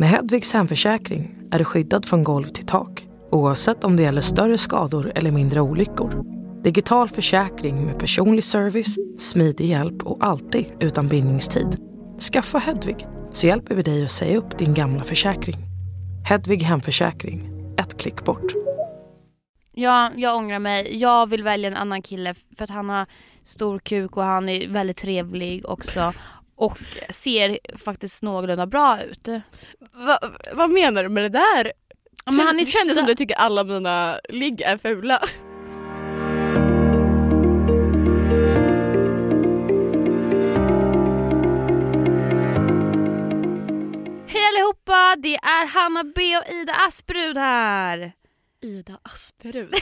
Med Hedvigs hemförsäkring är du skyddad från golv till tak oavsett om det gäller större skador eller mindre olyckor. Digital försäkring med personlig service, smidig hjälp och alltid utan bindningstid. Skaffa Hedvig så hjälper vi dig att säga upp din gamla försäkring. Hedvig hemförsäkring, ett klick bort. Ja, jag ångrar mig. Jag vill välja en annan kille för att han har stor kuk och han är väldigt trevlig också. Och ser faktiskt någorlunda bra ut. Va, vad menar du med det där? Ja, men han är kändes så- som du tycker alla mina ligg är fula. Hej allihopa! Det är Hanna B och Ida Asperud här. Ida Asperud.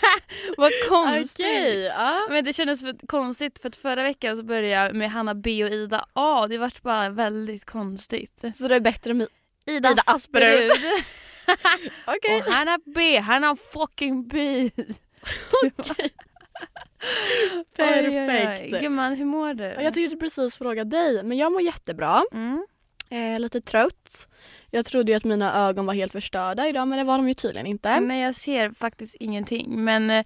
Vad konstigt. Okej, ja. Men det kändes för konstigt för att förra veckan så började jag med Hanna B och Ida A. Det vart bara väldigt konstigt. Så det är bättre med Ida, Ida Asperud. Asperud. Okej. Och Hanna B, Hanna fucking B. Perfekt. Gumman, hur mår du? Jag tänkte precis fråga dig, men jag mår jättebra. mm. Eh, lite trött. Jag trodde ju att mina ögon var helt förstörda idag men det var de ju tydligen inte. Men jag ser faktiskt ingenting. Men eh,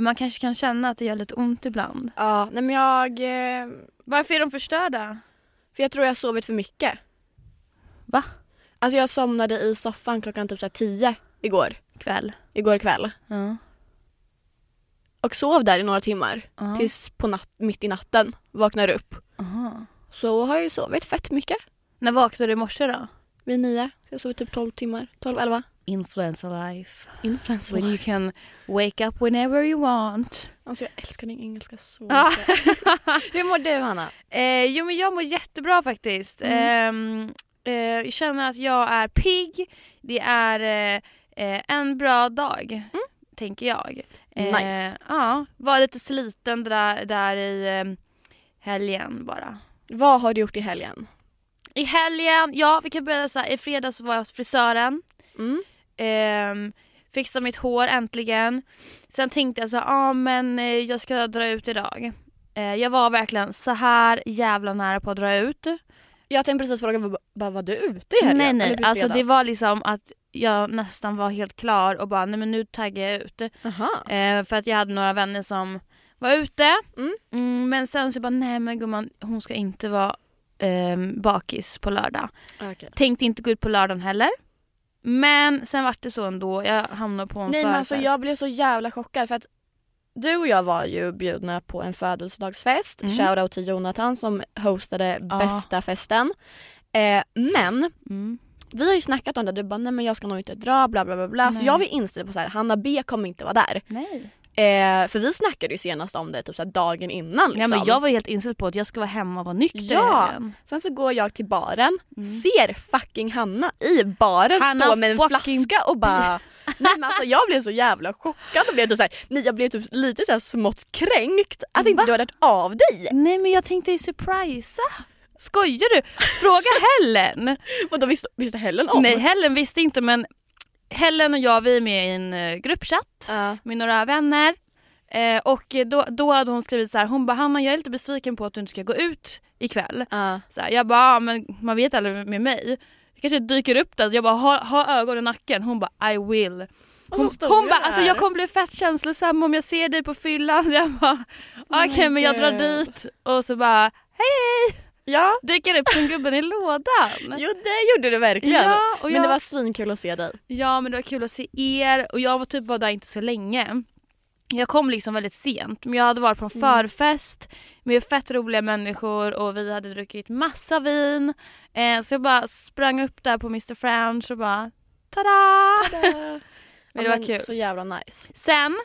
man kanske kan känna att det gör lite ont ibland. Ja, nej men jag... Eh, Varför är de förstörda? för jag tror jag har sovit för mycket. Va? Alltså jag somnade i soffan klockan typ så här 10 igår. Kväll. Igår kväll. Ja. Och sov där i några timmar. Ja. Tills på natt, mitt i natten vaknar upp. Aha. Så har jag ju sovit fett mycket. När vaknade du i morse då? Vid nio. Så jag sov typ 12 timmar. 12, 11. Influencer life. Influencer. When you can wake up whenever you want. Alltså jag älskar din engelska så Ja. mycket. Hur mår du Hanna? Eh, jo men jag mår jättebra faktiskt. Ehm, eh, jag känner att jag är pigg. Det är eh, eh, en bra dag, tänker jag. Eh, Nice. Ja, var lite sliten där, där i eh, helgen bara. Vad har du gjort i helgen? I helgen, ja vi kan börja så här, i fredags var jag hos frisören. Mm. Um, fixa mitt hår äntligen. Sen tänkte jag så ja ah, men eh, jag ska dra ut idag. Eh, jag var verkligen så här jävla nära på att dra ut. Jag tänkte precis fråga, vad var du ute i helgen? nej nej, alltså det var liksom att jag nästan var helt klar och bara nej men nu taggar jag ut. Eh, för att jag hade några vänner som var ute. Mm. Mm, men sen så bara nej men gumman hon ska inte vara ehm, bakis på lördag. Okay. Tänkte inte gå ut på lördagen heller. Men sen vart det så ändå. Jag hamnade på en Nej men alltså jag blev så jävla chockad för att du och jag var ju bjudna på en födelsedagsfest. Mm. Shoutout till Jonathan som hostade Ja. bästa festen. Eh, men Mm. vi har ju snackat om det, du bara nej men jag ska nog inte dra bla bla bla bla. Så jag var inställd på så här, Hanna B kommer inte vara där. Nej. Eh, för vi snackade ju senast om det typ så här dagen innan liksom. Ja, men jag var helt inställd på att jag ska vara hemma och vara nykter Ja. Sen så går jag till baren, Mm. ser fucking Hanna i baren Hanna stå med en fucking flaska och bara Nej men alltså jag blev så jävla chockad och blev typ så här, nej, jag blev typ lite så här smått kränkt att inte du hade hört av dig. Nej men jag tänkte ju surprisa. Skojar du? Fråga Helen. Och då visste, visste Helen om? Nej Helen visste inte men Helen och jag vi är med i en eh, gruppchatt Ja. med några vänner. Eh, och då, då hade hon skrivit så här, hon bara Hanna jag är lite besviken på att du inte ska gå ut ikväll. Ja. Så här, jag bara, "Ja, men man vet aldrig med mig. Jag kanske dyker upp där, så jag bara ha, ha ögon i nacken. Hon bara I will. Hon, hon bara alltså jag kommer bli fett känslosam om jag ser dig på fyllan. Så jag bara okej Oh my men jag drar dit och så bara hej hej Ja, dyker upp som gubben i lådan. jo det gjorde du verkligen. Ja, och Men jag, det var svinkul att se dig. ja men det var kul att se er och jag var typ var där inte så länge. Jag kom liksom väldigt sent men jag hade varit på en Mm. förfest med fett roliga människor och vi hade druckit massa vin. Eh, så jag bara sprang upp där på Mr French och bara tada! Men det var kul. Så jävla nice. Sen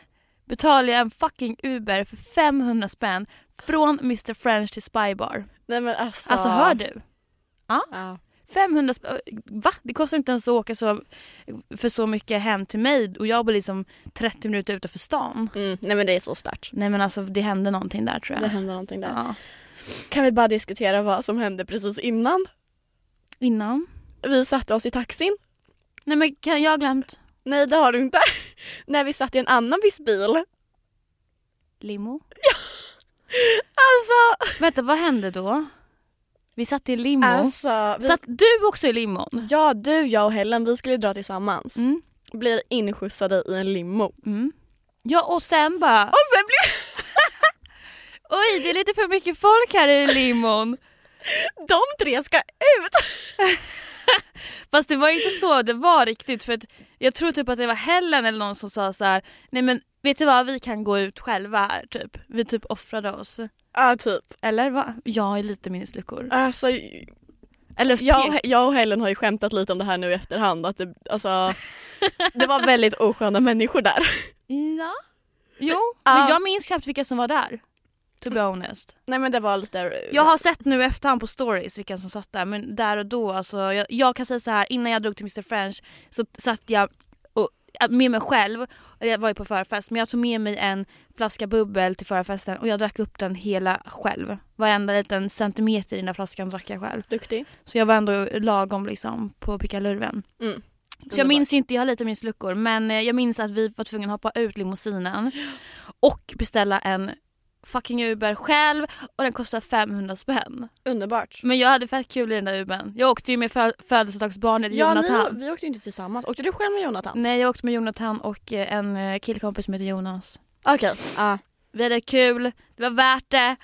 betalade jag en fucking Uber för 500 spänn från Mr French till Spybar. Nej men alltså. Alltså hör du? Ja. 500 spänn, va? Det kostar inte ens att åka så, för så mycket hem till mig och jag bor liksom 30 minuter utanför stan. Mm, nej men det är så stört. Nej men alltså det hände någonting där tror Det jag. hände någonting där. Ja. Kan vi bara diskutera vad som hände precis innan? Innan? Vi satte oss i taxin. Nej men kan jag ha glömt? Nej det har du inte. När vi satt i en annan viss bil. Limo? Alltså. Vänta vad hände då? Vi satt i limo. Alltså, vi, Satt du också i limon? ja du, jag och Helen vi skulle dra tillsammans. Mm. Blir inskjutsade i en limo. Mm. Ja och sen bara, Och sen blev oj det är lite för mycket folk här i limon. de tre ska ut! Fast det var inte så det var riktigt för att jag tror typ att det var Helen eller någon som sa så här: nej men vet du vad vi kan gå ut själva här typ. Vi typ offrade oss. Ja typ. Eller va? Jag är lite minnesluckor. Alltså, Eller jag, jag och Helen har ju skämtat lite om det här nu i efterhand. Att det, alltså, det var väldigt osköna människor där. Ja. Jo, men jag minns knappt vilka som var där. To be honest. Nej men det var lite... Jag har sett nu efterhand på stories vilka som satt där men där och då alltså, jag, jag kan säga så här innan jag drog till Mr French så satt jag och, med mig själv, jag var ju på förfest men jag tog med mig en flaska bubbel till förfesten och jag drack upp den hela själv. Varenda liten centimeter i den där flaskan drack jag själv. Duktig. Så jag var ändå lagom liksom på pickalurven. Mm. Så jag minns inte, jag har lite minnesluckor men eh, jag minns att vi var tvungna att hoppa ut limousinen och beställa en fucking Uber själv och den kostade 500 spänn. Underbart. Men jag hade fett kul i den där Ubern. Jag åkte ju med fö- födelsedagsbarnet Ja, Jonathan. ni, vi åkte ju inte tillsammans. Åkte du själv med Jonathan? Nej jag åkte med Jonathan och eh, en eh, killkompis som heter Jonas. Okej. Ja. Vi hade kul, det var värt det.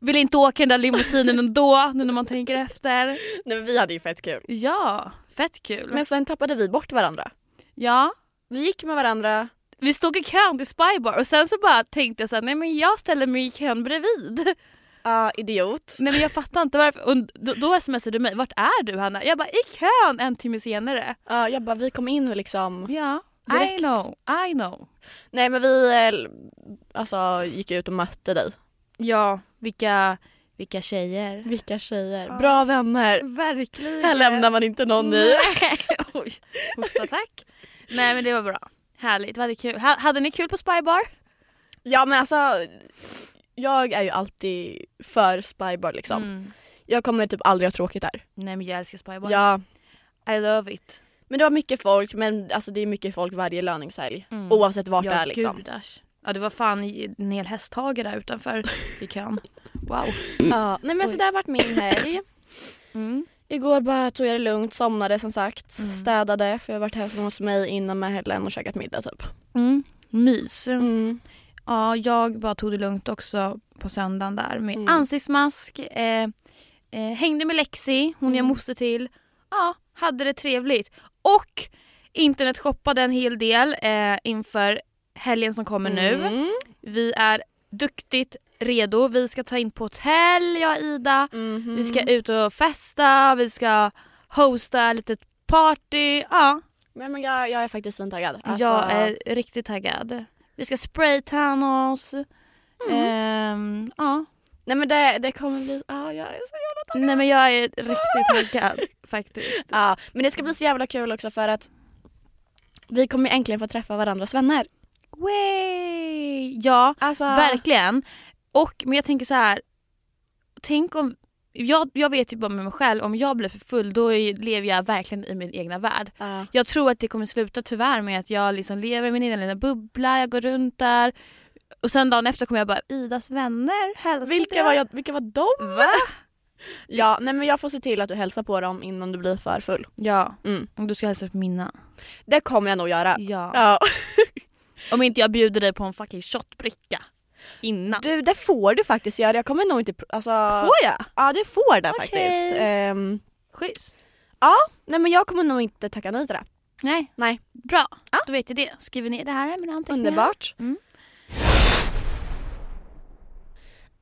Ville inte åka den där limousinen ändå nu när man tänker efter. Nej men vi hade ju fett kul. Ja, fett kul. Men sen tappade vi bort varandra. ja, Vi gick med varandra. Vi stod i kön till Spybar och sen så bara tänkte jag så här, nej men jag ställer mig i kön bredvid. Ja, idiot. Nej men jag fattar inte varför. Och då, då smsade du mig, vart är du Hanna? Jag bara i kön en timme senare. Ja, jag bara, vi kom in och liksom... Ja, I Direkt. know, I know. Nej men vi eh, alltså, gick ut och mötte dig. Ja, vilka, vilka tjejer. Vilka tjejer. Ja. Bra vänner. Verkligen. Här lämnar man inte någon i. Nej. Oj, hosta tack. Nej men det var bra. Härligt, vi hade kul. Ha, hade ni kul på Spybar? Ja men alltså, jag är ju alltid för spybar liksom. Mm. Jag kommer typ aldrig ha tråkigt där. Nej men jag älskar Spybar. Ja. I love it. Men det var mycket folk, men alltså det är mycket folk varje löningshelg. Mm. Oavsett vart ja, det är liksom. Gudars. Ja det var fan en hel hästhage där utanför i kön. Wow. Ja, nej men så Oj. där vart min helg. Mm. Igår bara tog jag det lugnt, somnade som sagt. Mm. Städade för jag har varit hemma hos mig innan med Helen och käkat middag typ. Mm. Mys. Mm. Ja, jag bara tog det lugnt också på söndagen där med Mm. ansiktsmask, eh, eh, hängde med Lexi, hon jag Mm. måste till. Ja, hade det trevligt. Och internetshoppade en hel del eh, inför helgen som kommer nu. Mm. Vi är duktigt redo. Vi ska ta in på hotell, jag och Ida. Mhm. Vi ska ut och festa, vi ska hosta ett litet party. Ja, Men, men jag, jag är faktiskt svintaggad. Alltså, jag är riktigt taggad. Vi ska spraytanna oss. Mm. Ehm, ja. Nej men det, det kommer bli, ja jag är så jävla taggad. Nej men jag är riktigt taggad faktiskt. Ja, men det ska bli så jävla kul också för att vi kommer äntligen få träffa varandras vänner. Way! Ja, Alltså, verkligen. Och men jag tänker så här. Tänk om, jag, jag vet ju bara med mig själv, om jag blir för full då är, lever jag verkligen i min egna värld. Ja. Jag tror att det kommer sluta tyvärr med att jag liksom lever i min egen lilla bubbla, jag går runt där. Och sen dagen efter kommer jag bara, Idas vänner hälsade. vilka, var jag, vilka var de? Va? Ja, nej men jag får se till att du hälsar på dem innan du blir för full. Ja, Mm. du ska hälsa på mina. Det kommer jag nog göra. Ja. Ja. Om inte jag bjuder dig på en fucking shotbricka innan. Du, det får du faktiskt göra. Jag kommer nog inte... Alltså, Får jag? Ja, det får det Okej. faktiskt. Ehm, Schysst. nej men jag kommer nog inte tacka nej till det. Nej. Nej. Bra, Ja. då vet jag det. Skriver ner det här i mina anteckningar. Underbart. Mm.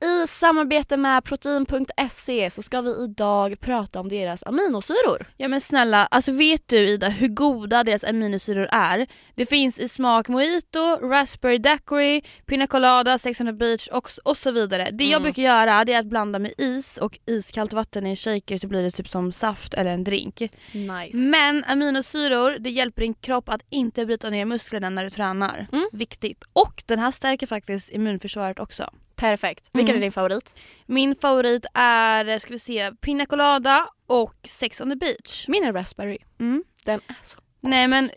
I samarbete med protein.se så ska vi idag prata om deras aminosyror. Ja men snälla, alltså vet du Ida hur goda deras aminosyror är? Det finns i smak mojito, raspberry daiquiri, pina colada, Sex on the beach och, och så vidare. Det jag Mm. brukar göra det är att blanda med is och iskallt vatten i en shaker så blir det typ som saft eller en drink. Nice. Men aminosyror det hjälper din kropp att inte bryta ner musklerna när du tränar. Mm. Viktigt. Och den här stärker faktiskt immunförsvaret också. Perfekt. Vilken Mm. är din favorit? Min favorit är, ska vi se, Pina Colada och Sex on the beach. Min är raspberry. Mm. Den är så... Nej men,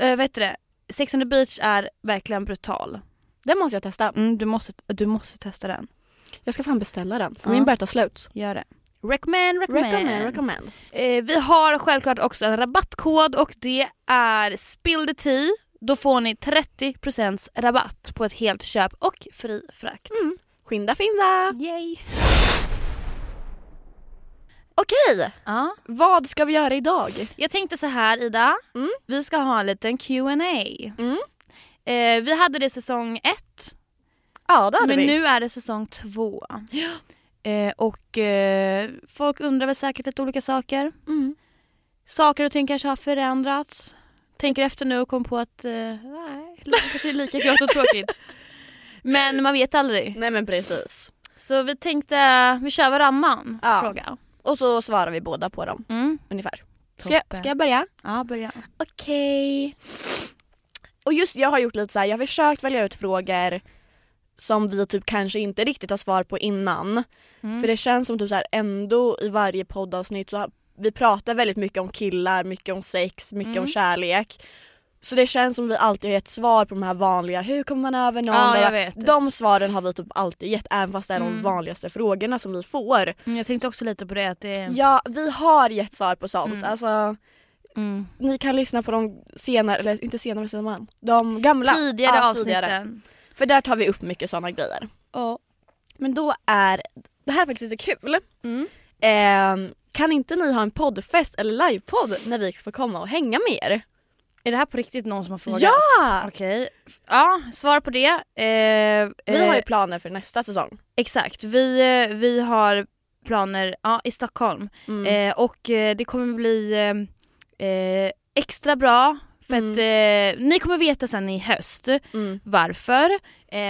äh, vet du det? Sex on the beach är verkligen brutal. Den måste jag testa. Mm, du, måste, du måste testa den. Jag ska fan beställa den för Ja. min börjar ta slut. Gör det. Recommend, recommend. Recommend, recommend. Eh, vi har självklart också en rabattkod och det är spill the tea. Då får ni 30% rabatt på ett helt köp och fri frakt. Mm. Skynda finda. Yay! Okej, Ja. vad ska vi göra idag? Jag tänkte så här Ida, Mm. vi ska ha en liten Q&A. Mm. Eh, vi hade det säsong ett, Ja det hade men vi. nu är det säsong två. Eh, och eh, folk undrar väl säkert lite olika saker. Mm. Saker och ting kanske har förändrats. Tänker efter nu och kom på att eh, nej, livet är lika grått och tråkigt. Men man vet aldrig. Nej men precis. Så vi tänkte, vi kör varannan Ja. fråga. Och så svarar vi båda på dem Mm. ungefär. Ska jag, Toppen. ska jag börja? Ja, börja. Okej. Och just jag har gjort lite så här, jag har försökt välja ut frågor som vi typ kanske inte riktigt har svar på innan. Mm. För det känns som typ så här ändå i varje poddavsnitt så vi pratar väldigt mycket om killar, mycket om sex, mycket Mm. om kärlek. Så det känns som vi alltid har gett svar på de här vanliga, hur kommer man över någon? Ja, jag vet. De svaren har vi typ alltid gett även fast det är de Mm. vanligaste frågorna som vi får. Mm, jag tänkte också lite på det att det Ja, vi har gett svar på sånt. Mm. Alltså, mm. ni kan lyssna på de senare, eller inte senare säger man, de gamla. tidigare Ja, avsnitten. tidigare. För där tar vi upp mycket sådana grejer. Ja. Men då är, det här är faktiskt lite kul. Eh, kan inte ni ha en poddfest eller livepodd när vi får komma och hänga med er? Är det här på riktigt någon som har frågat? Ja! Okej. Ja, svar på det. Eh, Vi har ju eh, planer för nästa säsong. Exakt, vi, eh, vi har planer ja, i Stockholm Mm. eh, och eh, det kommer bli eh, extra bra för Mm. att ni kommer veta sen i höst Mm. varför.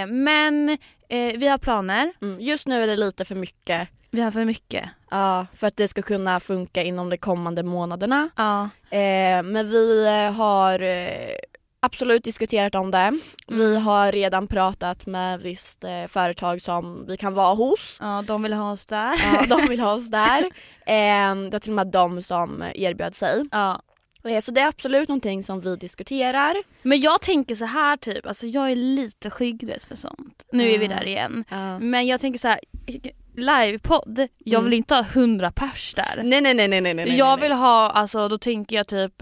Men vi har planer, Mm. Just nu är det lite för mycket vi har för mycket. ja, för att det ska kunna funka inom de kommande månaderna. Ja. Eh, men vi eh, har eh, absolut diskuterat om det. Vi Mm. har redan pratat med visst eh, företag som vi kan vara hos. ja, de vill ha oss där. Ja, de vill ha oss där. Eh, det var till och med de som erbjöd sig. Ja. Eh, så det är absolut någonting som vi diskuterar. Men jag tänker så här typ, alltså jag är lite skygg du vet, för sånt. Nu är vi Ja. där igen. Men jag tänker så här, livepodd, jag vill Mm. inte ha hundra pers där. Nej nej nej nej nej. nej jag vill ha, alltså då tänker jag typ,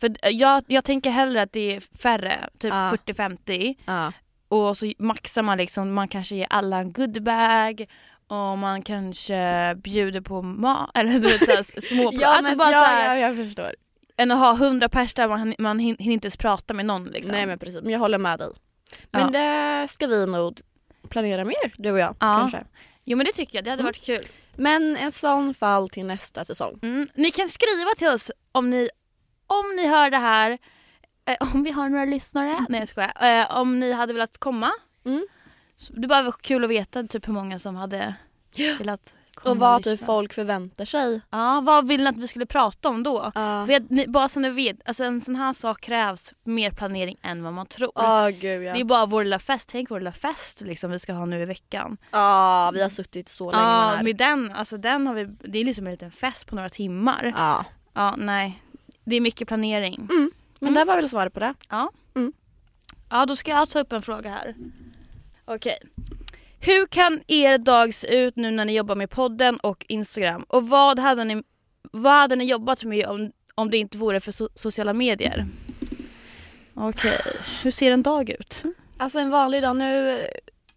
för jag, jag tänker hellre att det är färre, typ Ja. 40-50 Ja. och så maxar man liksom, man kanske ger alla en goodiebag och man kanske bjuder på mat, eller du vet såhär små Ja, alltså men, bara ja, så här, ja, jag förstår. än att ha hundra pers där man, man hin- hinner inte ens prata med någon liksom. Nej men precis, men jag håller med dig. Men det ska vi nog planera mer, du och jag Ja. kanske. Jo men det tycker jag, det hade Mm. varit kul. Men en sån fall till nästa säsong. Mm. Ni kan skriva till oss om ni, om ni hör det här, eh, om vi har några lyssnare, nej jag skojar, eh, om ni hade velat komma. Mm. Så det bara var kul att veta typ hur många som hade velat Och vad typ folk förväntar sig. Ja, vad vill ni att vi skulle prata om då? Ja. För jag, ni, bara så ni vet, alltså en sån här sak krävs mer planering än vad man tror. Åh gud ja. Det är bara vår lilla fest, tänk vår lilla fest liksom vi ska ha nu i veckan. Ja, vi har suttit så länge med Ja, här. med den, alltså den har vi, det är liksom en liten fest på några timmar. Ja. Ja, nej. Det är mycket planering. Men det var väl svaret på det. Ja. Mm. Ja, då ska jag ta upp en fråga här. Okej. Hur kan er dag se ut nu när ni jobbar med podden och Instagram? Och vad hade ni, vad hade ni jobbat med om, om det inte vore för so sociala medier? Okej, hur ser en dag ut? Alltså en vanlig dag, nu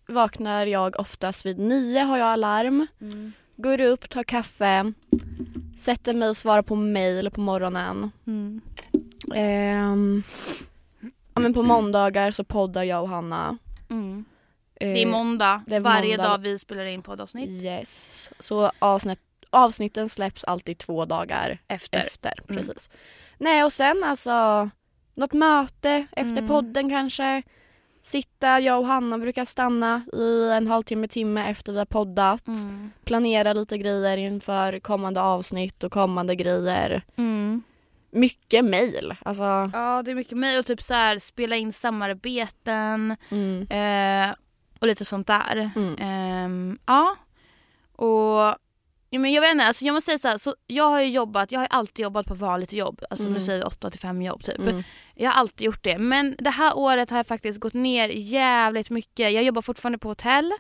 vaknar jag oftast vid nio har jag alarm. Går upp, tar kaffe, sätter mig och svarar på mail på morgonen. Mm. Ehm, ja, men på måndagar så poddar jag och Hanna. Mm. Eh, Det är måndag, det är varje måndag. dag vi spelar in poddavsnitt. Yes. Så avsnitt, avsnitten släpps alltid två dagar Efter. efter. Mm. Precis. Nej och sen alltså något möte efter Mm. podden kanske. Sitta, jag och Hanna brukar stanna i en halvtimme, timme efter vi har poddat. Mm. Planera lite grejer inför kommande avsnitt och kommande grejer. Mm. Mycket mail. Alltså, Ja det är mycket mig och typ så här spela in samarbeten mm, eh, och lite sånt där. Mm. Ehm, ja. Och ja, men jag vet inte, alltså jag måste säga så, här, så jag har ju jobbat, jag har alltid jobbat på vanligt jobb, alltså nu Mm. säger vi 8 till 5 jobb typ. mm, Jag har alltid gjort det men det här året har jag faktiskt gått ner jävligt mycket. Jag jobbar fortfarande på hotell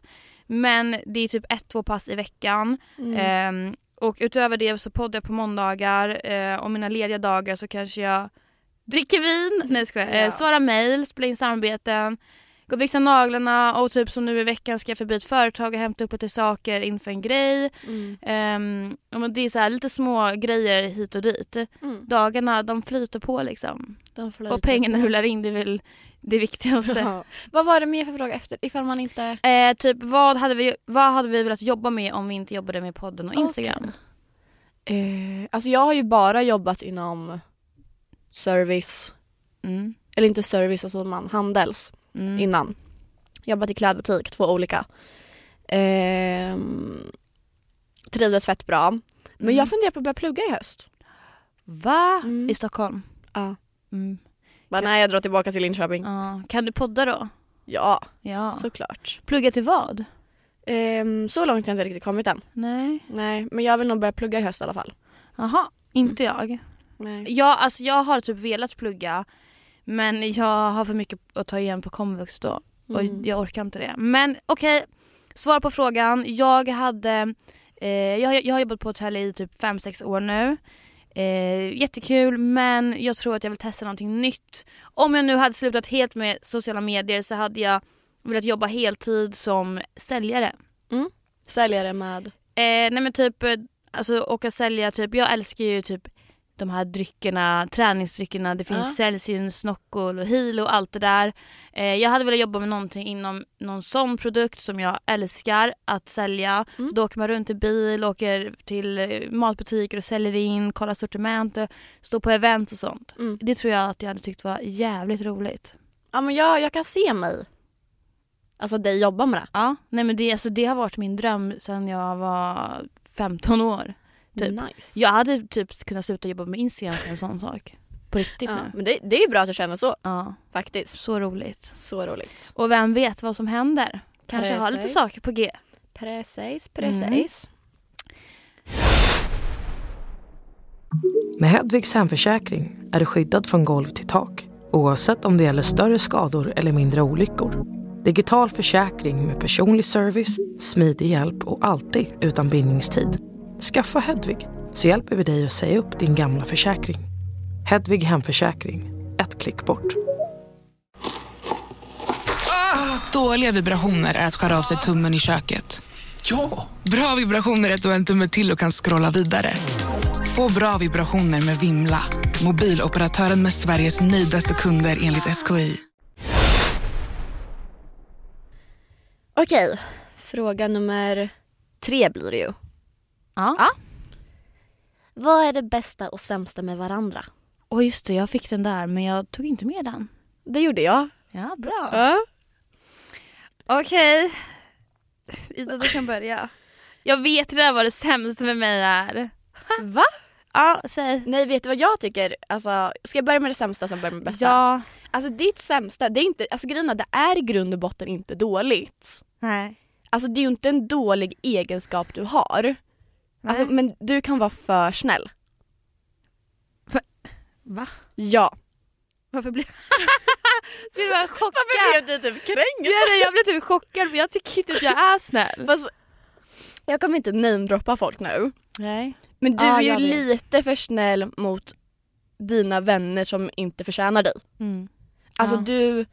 men det är typ ett, två pass i veckan. Ehm, och utöver det så poddar jag på måndagar eh, och mina lediga dagar så kanske jag dricker vin, nej skojar, Ja. eh, svarar mail, spelar in samarbeten, går och fixar naglarna och typ som nu i veckan ska jag förbi ett företag och hämta upp lite saker inför en grej. Mm. Men det är så här, lite små grejer hit och dit. Mm. Dagarna de flyter på liksom. Flyter Och pengarna på. rullar in, det är väl det viktigaste. Ja. Vad var det mer för fråga efter ifall man inte... Eh, typ vad hade, vi, vad hade vi velat jobba med om vi inte jobbade med podden och. Instagram? Eh, alltså jag har ju bara jobbat inom service, Mm. eller inte service, alltså man, handels Mm. innan. Jobbat i klädbutik, två olika. Ehm, trivdes fett bra. Men Mm. jag funderar på att börja plugga i höst. Va? Mm. I Stockholm? Ja. Mm. Bara nej jag drar tillbaka till Linköping. Ja. Kan du podda då? Ja, Ja. såklart. Plugga till vad? Ehm, så långt har jag inte riktigt kommit än. Nej. Nej, men jag vill nog börja plugga i höst i alla fall. Jaha, inte jag. Nej. Jag, alltså, jag har typ velat plugga men jag har för mycket att ta igen på komvux då och Mm. jag orkar inte det. Men okej, svar på frågan. Jag hade, eh, jag, jag har jobbat på hotell i typ 5-6 år nu. Eh, jättekul men jag tror att jag vill testa någonting nytt. Om jag nu hade slutat helt med sociala medier så hade jag velat jobba heltid som säljare. Säljare med... Eh, nej men typ, eh, alltså åka sälja typ, jag älskar ju typ de här dryckerna, träningsdryckerna, det finns Ja. Celsius, Nocco och Hilo och allt det där. Eh, jag hade velat jobba med någonting inom någon sån produkt som jag älskar att sälja. Mm. Så då åker man runt i bil, åker till eh, matbutiker och säljer in, kollar sortiment, står på event och sånt. Mm. Det tror jag att jag hade tyckt var jävligt roligt. Ja men jag, jag kan se mig. Alltså dig jobba med det. Ja, nej men det, alltså, det har varit min dröm sedan jag var 15 år. Typ. Nice. Jag hade typ kunnat sluta jobba med Instagram för en sån sak. På riktigt Ja, nu. men det, det är ju bra att du känner så Ja, faktiskt. så roligt. Så roligt. Och vem vet vad som händer? Kanske har lite Precis. saker på G. Precis, Mm. precis. Med Hedvigs hemförsäkring är du skyddad från golv till tak oavsett om det gäller större skador eller mindre olyckor. Digital försäkring med personlig service, smidig hjälp och alltid utan bindningstid. Skaffa Hedvig så hjälper vi dig att säga upp din gamla försäkring. Hedvig hemförsäkring, ett klick bort. Dåliga vibrationer är att skära av sig tummen i köket. Ja! Bra vibrationer är att du har en tumme till och kan scrolla vidare. Få bra vibrationer med Vimla. Mobiloperatören med Sveriges nöjdaste kunder enligt SKI. Okej, fråga nummer tre blir det ju. Ja. Ja. Vad är det bästa och sämsta med varandra? Och just det, jag fick den där men jag tog inte med den. Det gjorde jag. Ja, bra. Ja. Okej. Ida, du kan börja. Jag vet redan vad det sämsta med mig är. Va? Ja, säg. Nej vet du vad jag tycker? Alltså, ska jag börja med det sämsta sen börja med det bästa? Ja. Alltså ditt sämsta, det är inte, alltså grejen det är i grund och botten inte dåligt. Nej. Alltså det är ju inte en dålig egenskap du har. Alltså, men du kan vara för Va? Ja. Varför blev Så du var chockad? Varför blev du typ kränkt? Ja, nej, jag blev typ chockad för jag tycker inte att jag är snäll. Fast, jag kommer inte namedroppa folk nu. Nej. Men du Ja, är ju lite för snäll mot dina vänner som inte förtjänar dig. Mm. Alltså Ja. du,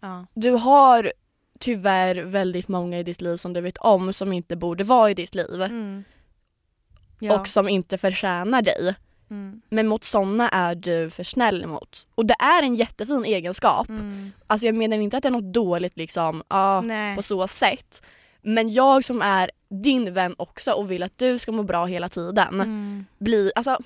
Ja. du har tyvärr väldigt många i ditt liv som du vet om som inte borde vara i ditt liv. Mm. Ja. Och som inte förtjänar dig. Mm. Men mot sådana är du för snäll emot. Och det är en jättefin egenskap. Mm. Alltså jag menar inte att det är något dåligt liksom, Nej. på så sätt. Men jag som är din vän också och vill att du ska må bra hela tiden Mm. blir, alltså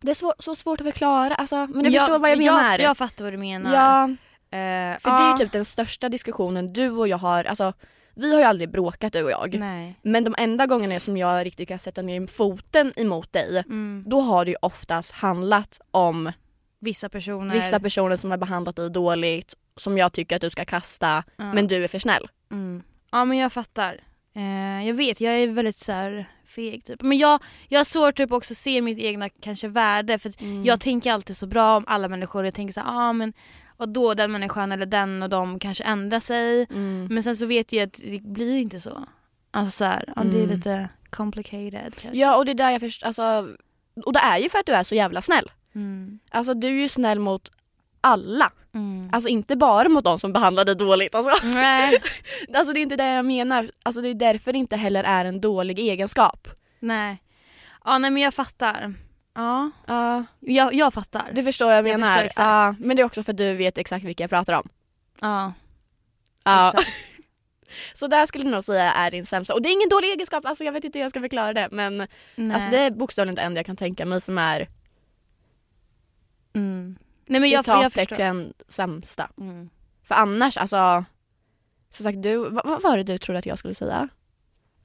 det är så, så svårt att förklara alltså, men du förstår vad jag menar. Jag, jag fattar vad du menar. ja, Eh, för det är ju typ den största diskussionen du och jag har, alltså vi har ju aldrig bråkat du och jag. Nej. Men de enda gångerna som jag riktigt kan sätta ner foten emot dig, Mm. då har det ju oftast handlat om Vissa personer. vissa personer som har behandlat dig dåligt, som jag tycker att du ska kasta, Ja. men du är för snäll. Mm. Ja men jag fattar. Eh, jag vet, jag är väldigt så här feg typ. Men jag, jag har svårt typ också att se mitt egna kanske värde för Mm. jag tänker alltid så bra om alla människor. Jag tänker så här, ah, men och då den människan eller den och de kanske ändrar sig. Mm. Men sen så vet jag att det blir inte så. Alltså så här, ja, det är Mm. lite complicated kanske. Ja och det är där jag förstår, alltså, och det är ju för att du är så jävla snäll. Mm. Alltså du är ju snäll mot alla. Mm. Alltså inte bara mot de som behandlar dig dåligt. Alltså. Nej. alltså det är inte det jag menar. Alltså det är därför det inte heller är en dålig egenskap. nej. Ja nej men jag fattar. Ja, Ja, jag, jag fattar. du förstår vad jag Jag menar. förstår exakt. Ja, men det är också för att du vet exakt vilka jag pratar om. Ja, Ja. exakt. Så där skulle jag nog säga är din sämsta. Och det är ingen dålig egenskap, alltså jag vet inte hur jag ska förklara det. Men Nej. alltså, det är bokstavligen det enda jag kan tänka mig som är mm. Nej men jag, jag citattecken sämsta. Mm. För annars, alltså som sagt, du, vad, vad var det du trodde att jag skulle säga?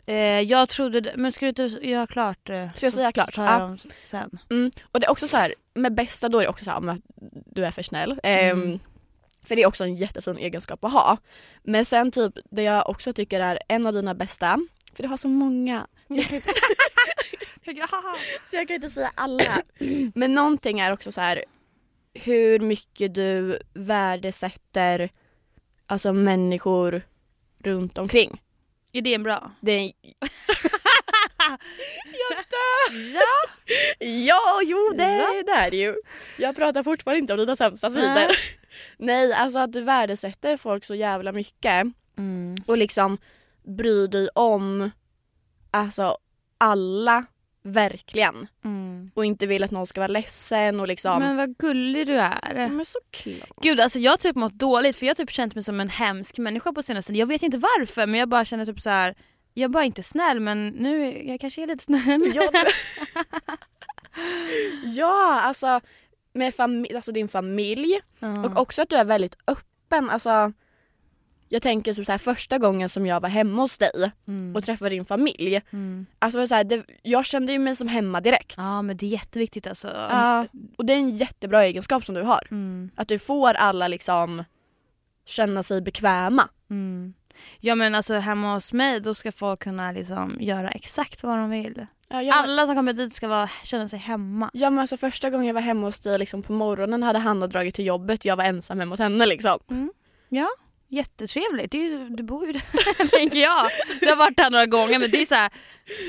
Eh, jag trodde, men ska du inte göra klart? Eh, Ska jag säga klart? Så Ja. sen. Mm. Och det är också så här, med bästa då är det också så här, att du är för snäll. Ehm, Mm. För det är också en jättefin egenskap att ha. Men sen typ det jag också tycker är en av dina bästa, för du har så många. Så jag kan inte, så jag kan inte säga alla. Men någonting är också så här hur mycket du värdesätter alltså människor runt omkring. Är det en bra? Det är... jag dör! Ja! ja, jo det, det är det ju. Jag pratar fortfarande inte om dina sämsta sidor. Nej. Nej, alltså att du värdesätter folk så jävla mycket Mm. och liksom bryr dig om alltså alla verkligen Mm. och inte vill att någon ska vara ledsen och liksom Men vad gullig du är. men såklart. Gud alltså jag har typ mått dåligt för jag har typ känt mig som en hemsk människa på senaste Jag vet inte varför men jag bara känner typ så här. Jag är bara inte snäll men nu jag kanske är lite snäll. Ja, ja alltså med fami- alltså din familj Ja. och också att du är väldigt öppen. Alltså, jag tänker typ så här, första gången som jag var hemma hos dig Mm. och träffade din familj. Mm. Alltså så här, det, jag kände ju mig som hemma direkt. Ja men det är jätteviktigt alltså. Ja, och det är en jättebra egenskap som du har. Mm. Att du får alla liksom känna sig bekväma. Mm. Ja men alltså hemma hos mig då ska folk kunna liksom göra exakt vad de vill. Ja, jag, Alla som kommer dit ska vara, känna sig hemma. ja, men alltså första gången jag var hemma hos dig liksom, på morgonen hade Hanna dragit till jobbet jag var ensam hemma hos henne. Liksom. Ja, jättetrevligt. Ju- du bor ju där tänker jag. Du har varit där några gånger men det är så här,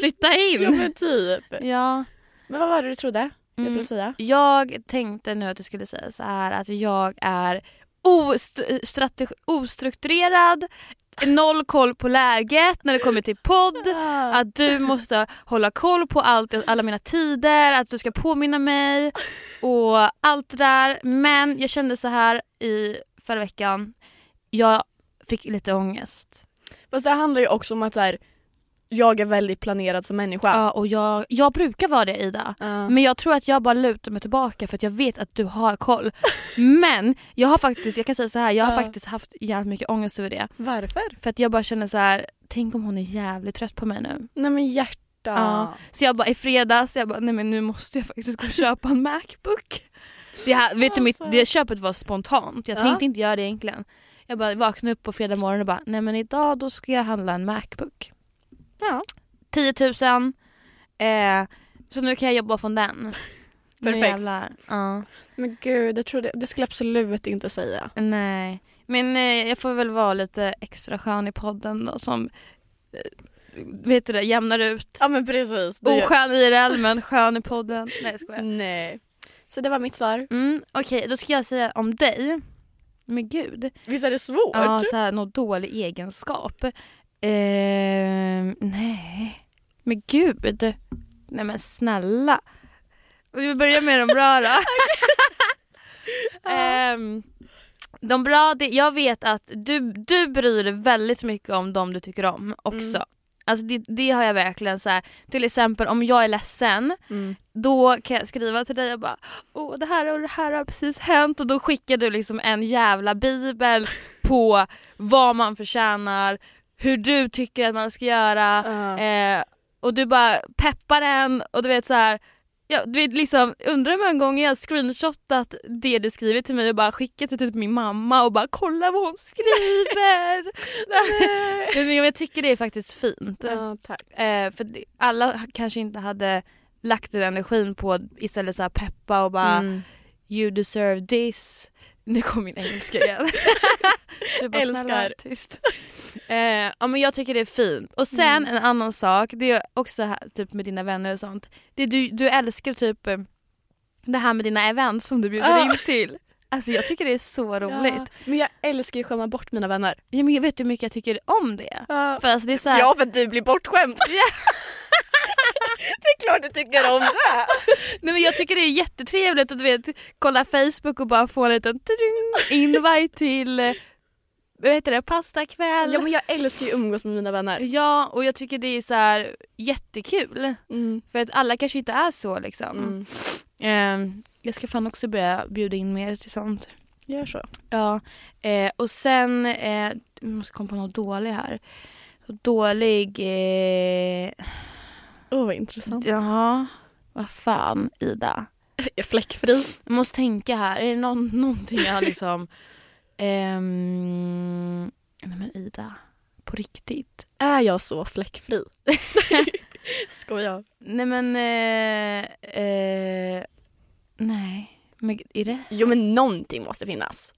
flytta in. Ja men typ. Ja. Men vad var det du trodde jag Mm. skulle säga? Jag tänkte nu att du skulle säga så här att jag är ostrukturerad, noll koll på läget när det kommer till podd. Att du måste hålla koll på allt, alla mina tider, att du ska påminna mig och allt det där. Men jag kände så här i förra veckan, jag fick lite ångest. Fast det handlar ju också om att så här, jag är väldigt planerad som människa. Ja, och jag, jag brukar vara det Ida. Ja. Men jag tror att jag bara lutar mig tillbaka för att jag vet att du har koll. Men jag har faktiskt, jag kan säga så här, jag har Ja. faktiskt haft jävligt mycket ångest över det. Varför? För att jag bara känner så här, tänk om hon är jävligt trött på mig nu. Nej men hjärta. Ja. Så jag bara i fredags, jag bara nej men nu måste jag faktiskt gå och köpa en Macbook. Det, här, vet du, mitt, det köpet var spontant, jag Ja. tänkte inte göra det egentligen. Jag bara vaknade upp på fredag morgon och bara nej men idag då ska jag handla en Macbook. Ja. 10 000, eh, så nu kan jag jobba från den. Perfekt. Ja. Men gud, det, trodde, det skulle jag absolut inte säga. Nej, men eh, jag får väl vara lite extra skön i podden då som eh, vet du det, jämnar ut. Ja men precis. Oskön IRL men skön i podden. Nej jag skojar. Nej. Så det var mitt svar. Mm, Okej, då ska jag säga om dig. Men gud. Visst är det svårt? Ja, så här, någon dålig egenskap. Eh, nej. Men gud. Nej men snälla. Vi börjar med de bra då. Ehm, de bra, det, jag vet att du, du bryr dig väldigt mycket om de du tycker om också. Mm. Alltså det, det har jag verkligen så här. till exempel om jag är ledsen Mm. då kan jag skriva till dig och bara åh det här och det här har precis hänt och då skickar du liksom en jävla bibel på vad man förtjänar, hur du tycker att man ska göra Ja. eh, och du bara peppar en och du vet så här. Ja, du vet, liksom, undrar hur många gånger jag screenshotat det du skrivit till mig och bara skickat det till min mamma och bara kolla vad hon skriver. Men jag tycker det är faktiskt fint. Ja. Eh, för alla kanske inte hade lagt den energin på istället så peppa och bara Mm. you deserve this. Nu kom min engelska igen. du bara Älskar. snälla tyst. Eh, ja men jag tycker det är fint. Och sen en annan sak, det är också här, typ med dina vänner och sånt. Det du, du älskar typ eh, det här med dina events som du bjuder Ja. in till. Alltså jag tycker det är så roligt. Ja, men jag älskar ju att skämma bort mina vänner. Ja, men jag vet hur mycket jag tycker om det. För alltså det är så här, Ja för att du blir bortskämd. det är klart du tycker om det. nej, men jag tycker det är jättetrevligt att du vet, kolla Facebook och bara få en liten invite till eh, vad heter det, pastakväll. Ja men jag älskar ju att umgås med mina vänner. Ja och jag tycker det är så här jättekul. Mm. För att alla kanske inte är så liksom. Mm. Ehm, jag ska fan också börja bjuda in mer till sånt. Gör så. Ja, eh, och sen, eh, jag måste komma på något dålig här. Dålig, eh, oh, vad intressant. ja, vad fan Ida. Jag är fläckfri. Jag måste tänka här, är det någon, någonting jag liksom, ehm, nej men Ida, på riktigt. Är jag så fläckfri? Skojar. Nej men, eh, eh, nej. Men är det? Jo men någonting måste finnas.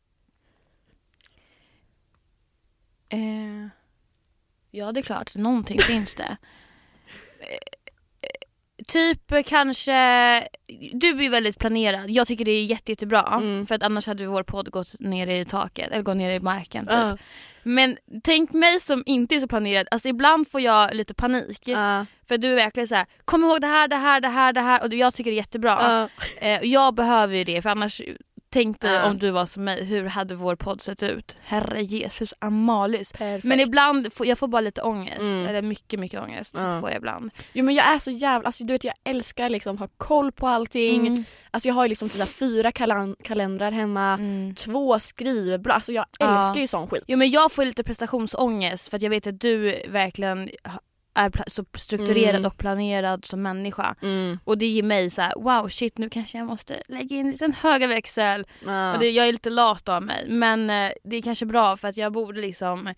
Eh, ja det är klart, någonting finns det. Typ kanske, du är ju väldigt planerad. Jag tycker det är jätte, jättebra. Mm. För att annars hade vår podd gått ner i taket, eller gått ner i marken typ. Ja. Men tänk mig som inte är så planerad, alltså ibland får jag lite panik. Ja. För du är verkligen så här: kom ihåg det här, det här, det här, det här och jag tycker det är jättebra. Och jag behöver ju det för annars tänkte Ja. om du var som mig, hur hade vår podd sett ut? Herre Jesus Amalis. Perfekt. Men ibland får jag får bara lite ångest, Mm. eller mycket mycket ångest Ja. får jag ibland. Jo men jag är så jävla, alltså du vet jag älskar liksom ha koll på allting. Mm. Alltså jag har ju liksom typ så fyra kalan- kalendrar hemma, Mm. två skrivblad, alltså jag Ja. älskar ju sån skit. Jo men jag får lite prestationsångest för att jag vet att du verkligen är så strukturerad Mm. och planerad som människa. Mm. Och det ger mig så här: wow shit nu kanske jag måste lägga in en liten höga växel. Ja. Och det, jag är lite lat av mig men eh, det är kanske bra för att jag borde liksom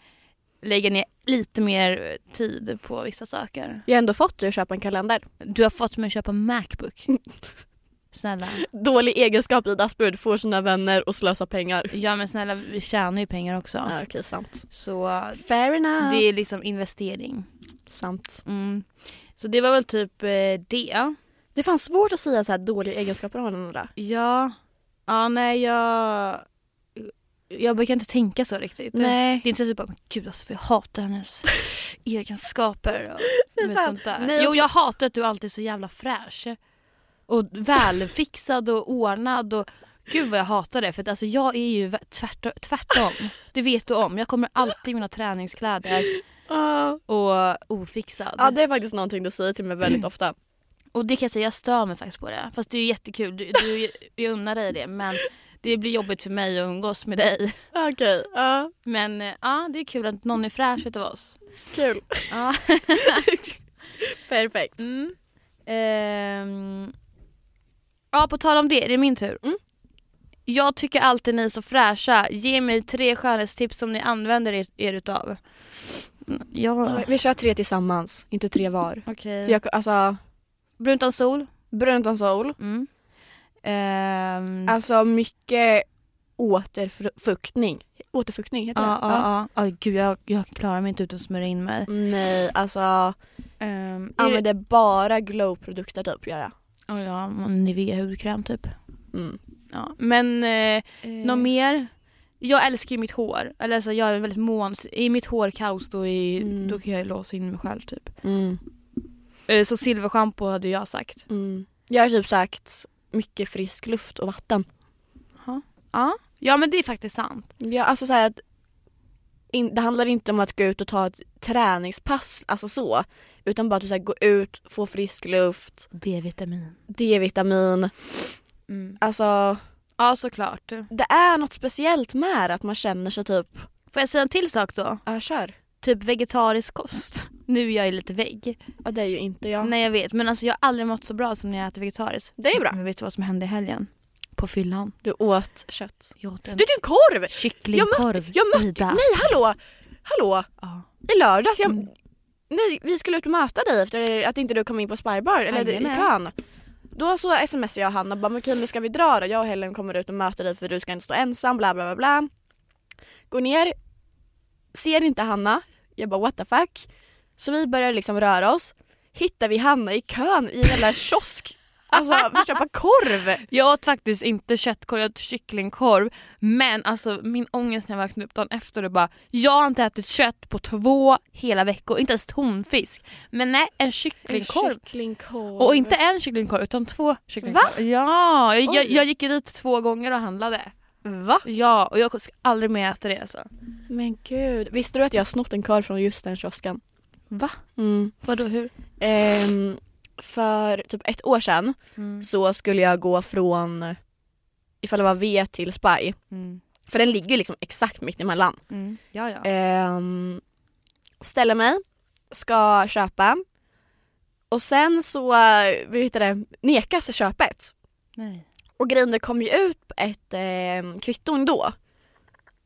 lägga ner lite mer eh, tid på vissa saker. Jag har ändå fått dig att köpa en kalender. Du har fått mig att köpa Macbook. Snälla. Dålig egenskap i Asperud, får sina vänner och slösa pengar. Ja men snälla vi tjänar ju pengar också. Ja, okej, sant. Så Fair enough. det är liksom investering. Sant. Mm. Så det var väl typ eh, det. Det fanns svårt att säga så här dåliga egenskaper om varandra. Ja. Ja nej jag... Jag brukar inte tänka så riktigt. Nej. Det är inte så typ bara, gud alltså jag hatar hennes egenskaper och vet, sånt där. Nej, jo jag hatar att du alltid är så jävla fräsch. Och välfixad och ordnad och gud vad jag hatar det för att alltså jag är ju vä- tvärt, tvärtom. Det vet du om. Jag kommer alltid i mina träningskläder Ja. och ofixad. ja, det är faktiskt någonting du säger till mig väldigt ofta. Och det kan jag säga, jag stör mig faktiskt på det. Fast det är ju jättekul, du, du, jag unnar dig det men det blir jobbigt för mig att umgås med dig. Okej, ja. Men eh, ja, det är kul att någon är fräsch utav oss. Kul. Ja. Perfekt. Mm. Ehm. Ja, på tal om det, det är min tur. Mm. Jag tycker alltid ni är så fräscha. Ge mig tre skönhetstips som ni använder er, er utav. Mm, Ja, Vi kör tre tillsammans, inte tre var. okej. För jag, alltså, Brunt utan sol. brunt on soul. Mm. Ehm. Alltså mycket återfuktning. Återfuktning heter Ja, det? ja, ja. Ja, Gud, jag, jag klarar mig inte utan att smörja in mig. Nej, alltså Um, använder bara glow-produkter typ gör jag. oh, ja, Nivea hudkräm typ. Mm. Ja. Men eh, något mer? Jag älskar ju mitt hår. Eller alltså, jag är väldigt mån. I mitt hårkaos då, är, Mm. då kan jag låsa in mig själv typ. Mm. Eh, så silverschampo hade jag sagt. Mm. Jag har typ sagt mycket frisk luft och vatten. Ja. ja men det är faktiskt sant. Ja, alltså så här att in, det handlar inte om att gå ut och ta ett träningspass, alltså så. Utan bara att så här, gå ut, få frisk luft, D-vitamin. D-vitamin. Mm. Alltså Ja såklart. det är något speciellt med det, att man känner sig typ, Får jag säga en till sak då? ja kör. Typ vegetarisk kost. Nu är jag ju lite vägg. Ja det är ju inte jag. Nej jag vet men alltså jag har aldrig mått så bra som när jag äter vegetariskt. Det är bra. Men vet du vad som hände i helgen? På fyllan. Du åt kött. Jag åt en Du din korv! kycklingkorv. Jag mötte, Ida. nej hallå! Hallå! Ja. I lördags, jag, Mm. nej, vi skulle ut och möta dig efter att inte du kom in på Spybar, eller i Jajamän. kön. Då så smsade jag Hanna och bara, men okej nu ska vi dra då? Jag och Helen kommer ut och möter dig för du ska inte stå ensam, bla bla bla bla. Går ner ser inte Hanna. Jag bara what the fuck. Så vi börjar liksom röra oss. Hittar vi Hanna i kön i en jävla kiosk. Alltså köpa korv. Jag åt faktiskt inte köttkorv, jag åt kycklingkorv. Men alltså min ångest när jag vaknade upp dagen efter och bara Jag har inte ätit kött på två hela veckor, inte ens tonfisk. Men nej, en kycklingkorv. En kycklingkorv. Och inte en kycklingkorv utan två kycklingkorv. Va? Ja, jag, jag, jag gick dit två gånger och handlade. Va? Ja, och jag ska aldrig mer äta det alltså. Men gud. Visste du att jag har snott en korv från just den kiosken? Va? Mm. Vadå hur? Ehm, för typ ett år sedan Mm. så skulle jag gå från ifall det var V till Spy. Mm. För den ligger liksom exakt mitt emellan. Mm. Ja, ja. Ehm, ställer mig, ska köpa och sen så heter det, nekas köpet. Nej. Och det kom ju ut ett eh, kvitto ändå.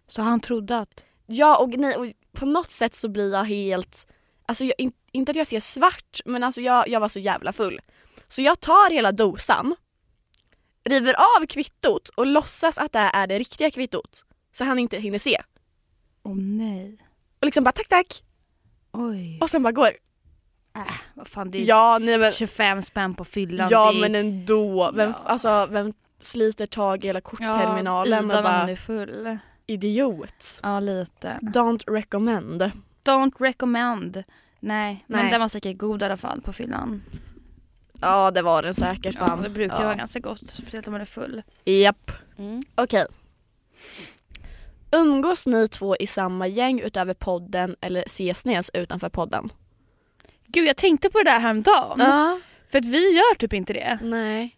Så han trodde att... Ja och, nej, och på något sätt så blir jag helt, alltså jag, in, inte att jag ser svart men alltså jag, jag var så jävla full. Så jag tar hela dosan, river av kvittot och låtsas att det är det riktiga kvittot. Så han inte hinner se. Åh nej. Och liksom bara tack tack Oj. och sen bara går. Äh, vad fan det är Ja nej men, 25 spänn på fyllan. ja det men ändå. Vem, Ja. alltså, vem sliter tag i hela kortterminalen ja, och bara är full. idiot. Ja lite. Don't recommend. Don't recommend. Nej, men Nej. den var säkert god i alla fall på fyllan. Ja det var den säkert Ja, fan. det brukar ja. vara ganska gott, speciellt om man är full. Japp. Mm. Okej. Umgås ni två i samma gäng utöver podden eller ses ni ens utanför podden? Gud jag tänkte på det där häromdagen. Ja. För att vi gör typ inte det. Nej.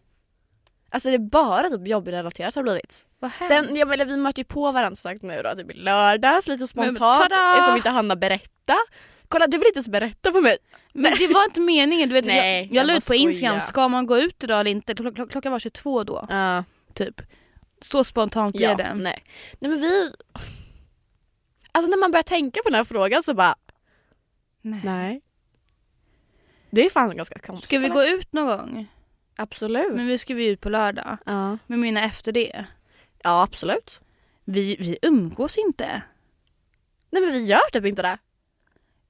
Alltså det är bara typ jobbrelaterat har blivit. Vad Sen, jag menar vi möter ju på varandra sagt nu då, typ i lördags lite spontant eftersom inte Hanna berätta. Kolla du vill inte ens berätta för mig. Men det var inte meningen, du vet, Nej, jag, jag la ut på Instagram, ska man gå ut idag eller inte? Klock, klock, klockan var 22 då, Ja. typ. Så spontant blev ja, det. nej. Nej men vi... Alltså när man börjar tänka på den här frågan så bara, Nej. nej. Det är fan ganska konstigt. Ska vi gå ut någon gång? Absolut. Men vi ska vi ut på lördag. Ja. Men mina efter det. ja absolut. Vi, vi umgås inte. Nej men vi gör typ inte det.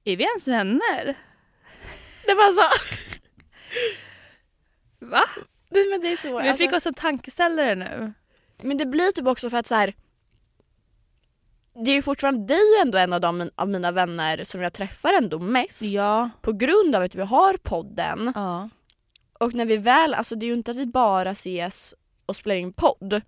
Är vi ens vänner? Det var så. Va? Nej men det är så. Vi alltså, fick oss en tankeställare nu. Men det blir typ också för att så här. Det är ju fortfarande, det är ju ändå en av, de, av mina vänner som jag träffar ändå mest. Ja. På grund av att vi har podden. ja. Och när vi väl, alltså det är ju inte att vi bara ses och spelar in podd.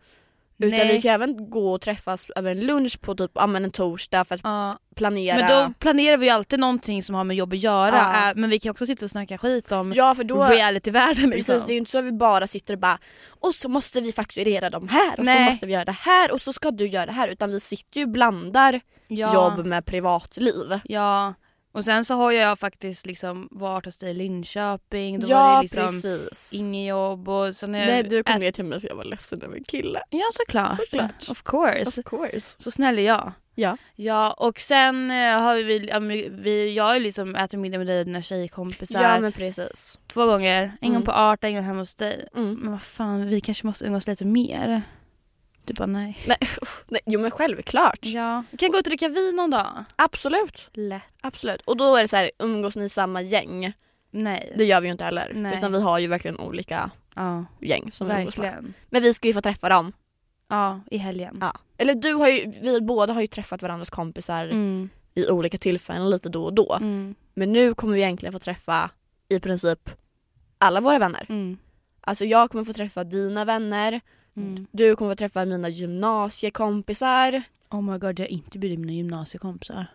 Utan Nej. vi kan även gå och träffas över en lunch på typ men en torsdag för att ja. planera. Men då planerar vi ju alltid någonting som har med jobb att göra. Ja. Men vi kan också sitta och snacka skit om ja för då, realityvärlden liksom. precis det är ju inte så att vi bara sitter och bara och så måste vi fakturera de här och Nej. så måste vi göra det här och så ska du göra det här. Utan vi sitter ju och blandar ja. jobb med privatliv. Ja. Och sen så har jag faktiskt liksom varit hos dig i Linköping. Då var ja det liksom precis. inget jobb och när jag... Nej du kom ner till mig för jag var ledsen över en kille. Ja såklart. Såklart. Of course. Of course. Så snäll är jag. Ja. Ja och sen eh, har vi, ja, vi jag har ju liksom ätit middag med dig och dina tjejkompisar Ja men precis. två gånger. En Mm. gång på art, en gång hemma hos dig. Mm. Men vad fan vi kanske måste umgås lite mer. Du bara nej. Nej, nej, jo men självklart. Ja. Vi kan gå och dricka vin någon dag. Absolut. Lätt. Absolut. Och då är det så här, umgås ni i samma gäng? Nej. Det gör vi ju inte heller. Nej. Utan vi har ju verkligen olika Ja, gäng som vi umgås med. verkligen. Men vi ska ju få träffa dem. Ja, i helgen. Ja. Eller du har ju, vi båda har ju träffat varandras kompisar Mm. i olika tillfällen lite då och då. Mm. Men nu kommer vi egentligen få träffa i princip alla våra vänner. Mm. Alltså jag kommer få träffa dina vänner, Mm. du kommer få träffa mina gymnasiekompisar. Oh my god, jag har inte bjudit mina gymnasiekompisar.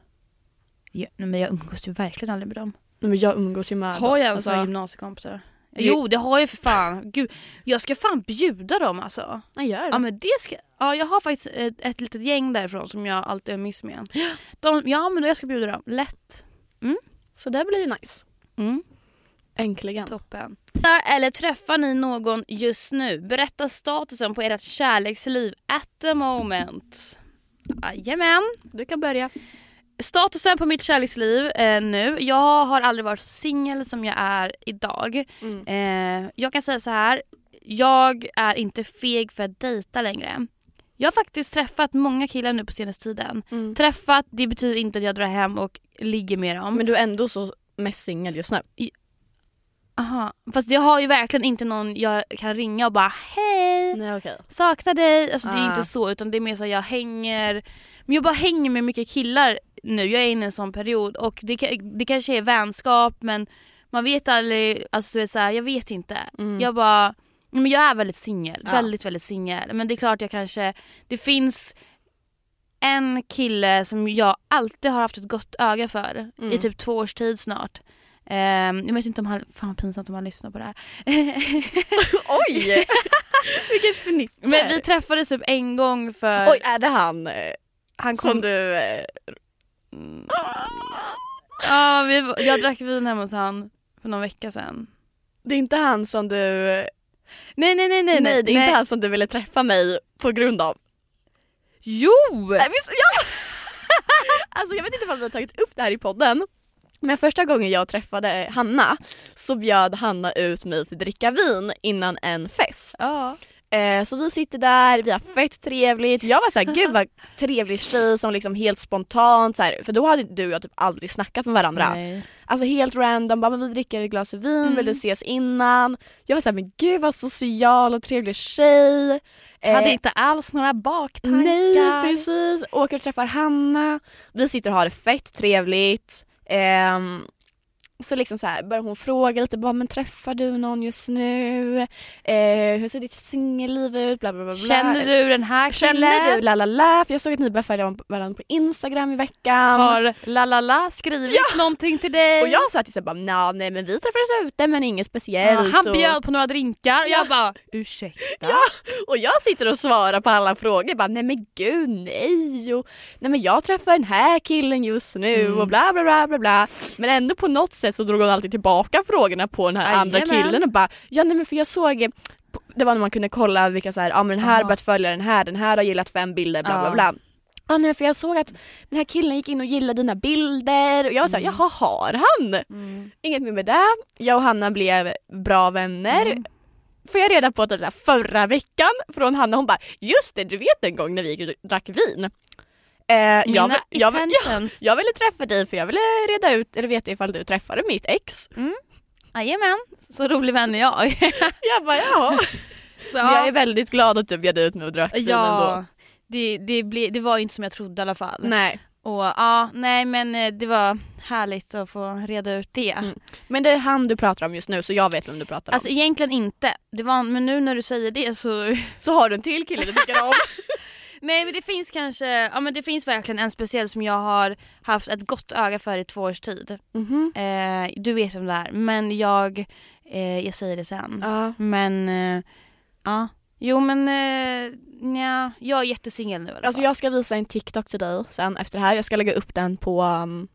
Ja, nej, men jag umgås ju verkligen aldrig med dem. Nej, men jag umgås ju med Har jag ens alltså, några gymnasiekompisar? Jo det har jag för fan. Gud, jag ska fan bjuda dem alltså. Jag gör det. Ja men det ska, ja jag har faktiskt ett, ett litet gäng därifrån som jag alltid umgås med. De, ja men jag ska bjuda dem, lätt. Så det blir ju nice. Mm. Äntligen. Toppen. Eller träffar ni någon just nu? Berätta statusen på ert kärleksliv at the moment. Jajamän. Du kan börja. Statusen på mitt kärleksliv eh, nu. Jag har aldrig varit så singel som jag är idag. Mm. Eh, jag kan säga så här. Jag är inte feg för att dejta längre. Jag har faktiskt träffat många killar nu på senaste tiden. Mm. Träffat, det betyder inte att jag drar hem och ligger med dem. Men du är ändå så mest singel just nu. Aha. Fast jag har ju verkligen inte någon jag kan ringa och bara hej, Nej okej. saknar dig. Alltså det är Ah. inte så utan det är mer så att jag hänger, men jag bara hänger med mycket killar nu. Jag är inne i en sån period och det, det kanske är vänskap men man vet aldrig, alltså du vet så här, jag vet inte. Mm. Jag bara, men jag är väldigt singel, Ja. väldigt väldigt singel. Men det är klart jag kanske, det finns en kille som jag alltid har haft ett gott öga för Mm. i typ två års tid snart. Ehm, jag vet inte om han, fan vad pinsamt om han lyssnar på det här. Oj! Vilket fnitter. Men vi träffades typ en gång för... Oj, är det han han kom... som du... Eh, Mm. Ja, vi, jag drack vin hemma hos han för någon vecka sedan. det är inte han som du... Nej nej nej nej. Nej, det är inte han som du ville träffa mig på grund av. Jo! Nej, visst, ja. alltså jag vet inte om vi har tagit upp det här i podden. Men första gången jag träffade Hanna så bjöd Hanna ut mig för att dricka vin innan en fest. Ja. Eh, så vi sitter där, vi har fett trevligt. Jag var såhär, gud vad trevlig tjej som liksom helt spontant så här, för då hade du och jag typ aldrig snackat med varandra. Nej. Alltså helt random, bara men vi dricker ett glas vin, Mm. vill du ses innan? Jag var såhär, men gud vad social och trevlig tjej. Eh, Hade inte alls några baktankar. Nej precis, åker och träffar Hanna. Vi sitter och har det fett trevligt. Ehm, så liksom så här börjar hon fråga lite, bara, men träffar du någon just nu? Eh, hur ser ditt singelliv ut? Bla, bla, bla, bla. Känner du den här killen? Känner du? La, la, la. För jag såg att ni började följa varandra på Instagram i veckan. Har lalala skrivit någonting till dig? Och jag sa till "Nja, nej men vi träffades ute men inget speciellt. ja, han och, bjöd på några drinkar och Ja. jag bara ursäkta? Ja. och jag sitter och svarar på alla frågor. Bara, nej men gud nej. Och, nej men jag träffar den här killen just nu Mm. och bla bla bla bla bla. Men ändå på något sätt så drog hon alltid tillbaka frågorna på den här andra Jajamän. killen och bara, ja nej men för jag såg det var när man kunde kolla vilka så här, ja men den här har Ja. börjat följa den här, den här har gillat fem bilder bla bla Ja. bla. Ja nej för jag såg att den här killen gick in och gillade dina bilder och jag var såhär, Mm. jaha har han? Mm. Inget mer med det. Jag och Hanna blev bra vänner. Mm. Får jag reda på typ förra veckan från Hanna, hon bara just det du vet en gång när vi gick och drack vin. Eh, jag, vill- jag, vill- ja, intentions. jag ville träffa dig för jag ville reda ut eller veta ifall du träffade mitt ex. Jajamän, så rolig vän är jag. Jag bara ja. så, Jag är väldigt glad att du bjöd ut mig och drack ja, ändå. det, det, ble, det var ju inte som jag trodde i alla fall. Nej. Och ja, nej men eh, det var härligt att få reda ut det. Mm. Men det är han du pratar om just nu så jag vet vem du pratar Alltså om. egentligen inte. Det var, men nu när du säger det så... Så har du en till kille du tycker om. Nej men det finns kanske, ja men det finns verkligen en speciell som jag har haft ett gott öga för i två års tid. Mhm. Eh, du vet vem det är men jag, eh, jag säger det sen. Ja. Men, eh, ja. Jo men, eh, nja, jag är jättesingel nu i alla Alltså jag ska visa en TikTok till dig sen efter det här. Jag ska lägga upp den på um,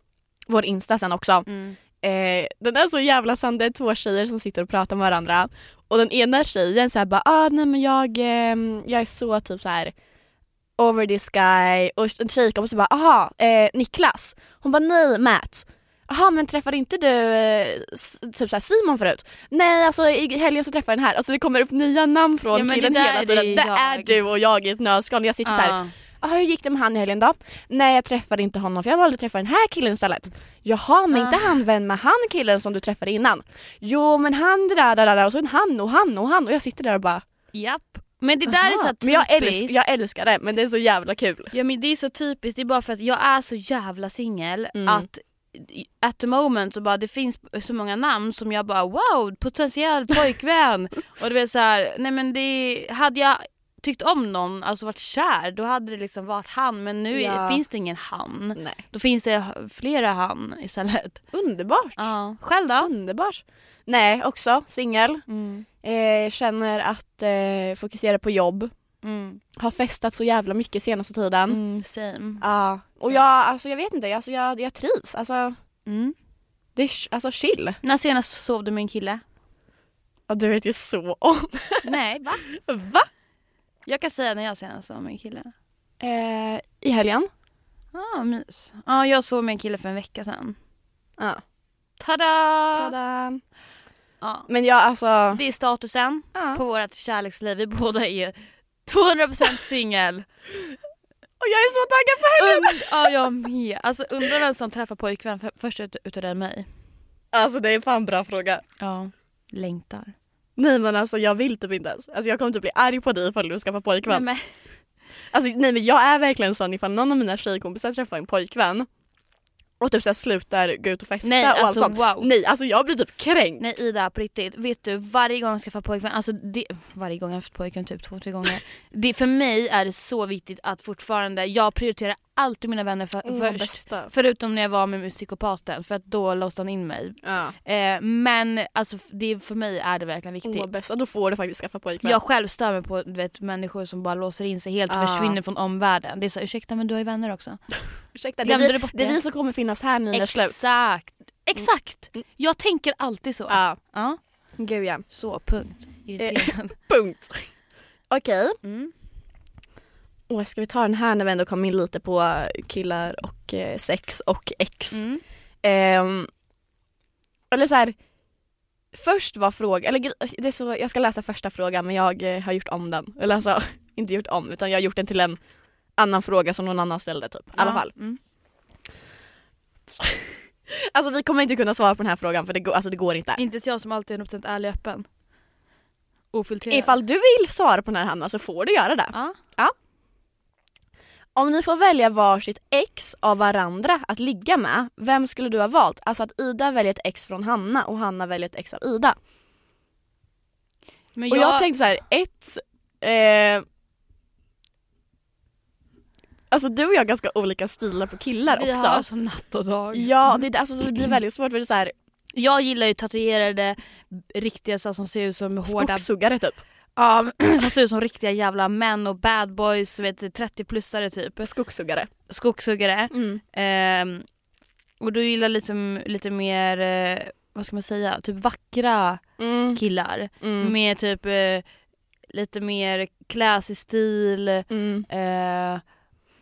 vår Insta sen också. Mm. Eh, den är så jävla sann. Det är två tjejer som sitter och pratar med varandra. Och den ena tjejen säger bara ah, nej men jag, ehm, jag är så typ så här over this guy. Och en tjejkompis bara aha, eh, Niklas. Hon bara nej Matt. Jaha men träffade inte du eh, typ så här Simon förut? Nej alltså i helgen så träffade jag den här. Alltså det kommer upp nya namn från Ja, det killen hela tiden. Det jag. är du och jag i ett nötskal. Jag sitter så här Ja. Jaha, hur gick det med han i helgen då? Nej jag träffade inte honom för jag valde att träffa den här killen istället. Jaha, men inte Ah. han vän med han killen som du träffade innan? Jo men han det där, där, där, och så en han och han och han och jag sitter där och bara Japp. Men det där är så här Men jag, typiskt. älsk, jag älskar det men det är så jävla kul. Ja men det är så typiskt, det är bara för att jag är så jävla singel Mm. att at the moment så bara det finns så många namn som jag bara wow potentiell pojkvän och du vet så här, nej men det hade jag tyckt om någon, alltså varit kär då hade det liksom varit han men nu Ja. finns det ingen han. Nej. Då finns det flera han istället. Underbart. Ja. Själv då? Underbart. Nej, också singel. Mm. Eh, känner att eh, fokusera på jobb. Mm. Har festat så jävla mycket senaste tiden. Mm, same. Ja. Och jag, alltså jag vet inte, alltså jag, jag trivs. Alltså Mm. det är alltså chill. När senast sov du med en kille? Ja, du vet ju så om. Nej va? Va? Jag kan säga när jag senast sov med en kille. Eh, I helgen. Ah, mys. Ja, jag sov med en kille för en vecka sedan. Ja. Tada! Tada. Ja. Men jag alltså... Det är statusen Ja. på vårt kärleksliv. Vi båda är 200% singel. Och jag är så taggad på helgen! Und, ja jag med. Alltså undrar vem som träffar pojkvän för, först ut, utav dig mig. Alltså det är fan en bra fråga. Ja. Längtar. Nej men alltså jag vill typ inte ens. Alltså jag kommer typ bli arg på dig ifall du skaffar pojkvän. Nej, men, Alltså nej men jag är verkligen sån ifall någon av mina tjejkompisar träffar en pojkvän och typ såhär slutar gå ut och festa nej och allt alltså sånt. wow. Nej alltså jag blir typ kränkt. Nej Ida på riktigt, vet du varje gång jag skaffar pojkvän, alltså det, varje gång jag har haft pojkvän typ två, tre gånger. Det, för mig är det så viktigt att fortfarande, jag prioriterar alltid mina vänner för, Åh, först. bästa. Förutom när jag var med psykopaten för att då låste han in mig. Ja. Eh, men alltså det, för mig är det verkligen viktigt. Åh bästa, då får du faktiskt skaffa pojkvän. Jag själv stör mig på du vet, människor som bara låser in sig helt och Ah. försvinner från omvärlden. Det är så ursäkta men du har ju vänner också. Ursäkta, det vi, det är vi som kommer finnas här när ni är slut. Exakt! Exakt! Mm. Jag tänker alltid så. Ja, Ja. gud ja. Så, punkt. Irriterad. Punkt. Okej, Mm. Åh, ska vi ta den här när vi ändå kom in lite på killar och eh, sex och ex. Mm. Ehm, eller så här. Först var frågan, eller det är så, jag ska läsa första frågan men jag eh, har gjort om den. Eller alltså, inte gjort om utan jag har gjort den till en annan fråga som någon annan ställde typ. I alla Ja. fall. Mm. Alltså vi kommer inte kunna svara på den här frågan för det går, alltså, det går inte. Inte så jag som alltid är 100% ärlig och öppen. Ofiltrerad. Ifall du vill svara på den här Hanna så får du göra det. Ja. Om ni får välja varsitt ex av varandra att ligga med, vem skulle du ha valt? Alltså att Ida väljer ett ex från Hanna och Hanna väljer ett ex av Ida. Men Och jag tänkte så här, ett... Eh, alltså du och jag har ganska olika stilar på killar vi också. har som natt och dag. Ja, det, är- alltså, det blir väldigt svårt för det är så här, Jag gillar ju tatuerade riktiga som ser ut som hårda skogshuggare typ. Ja, som ser ut som riktiga jävla män och bad boys, du vet 30-plussare typ. Skogshuggare. Skogshuggare. Mm. Ehm, och du gillar liksom lite mer, eh, vad ska man säga, typ vackra Mm. killar. Mm. Med typ eh, lite mer classy stil. Mm. Eh,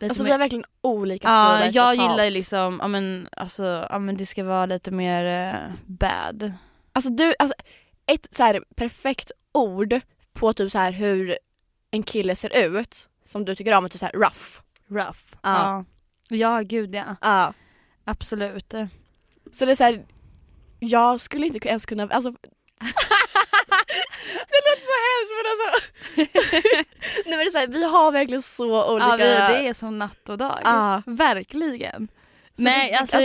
Alltså mer, vi har verkligen olika ja, stilar jag totalt. gillar liksom, ja men alltså, ja men det ska vara lite mer eh, bad. Alltså du, alltså, ett så här perfekt ord på typ så här hur en kille ser ut som du tycker om typ så här rough. Rough. Ja. Ja, ja gud ja. Ja. Absolut. Så det är så här, jag skulle inte ens kunna, alltså Det låter så hemskt men alltså Nej men det är så här, vi har verkligen så olika Ja, vi, det är som natt och dag. Ja. Verkligen. Så Nej, det, alltså-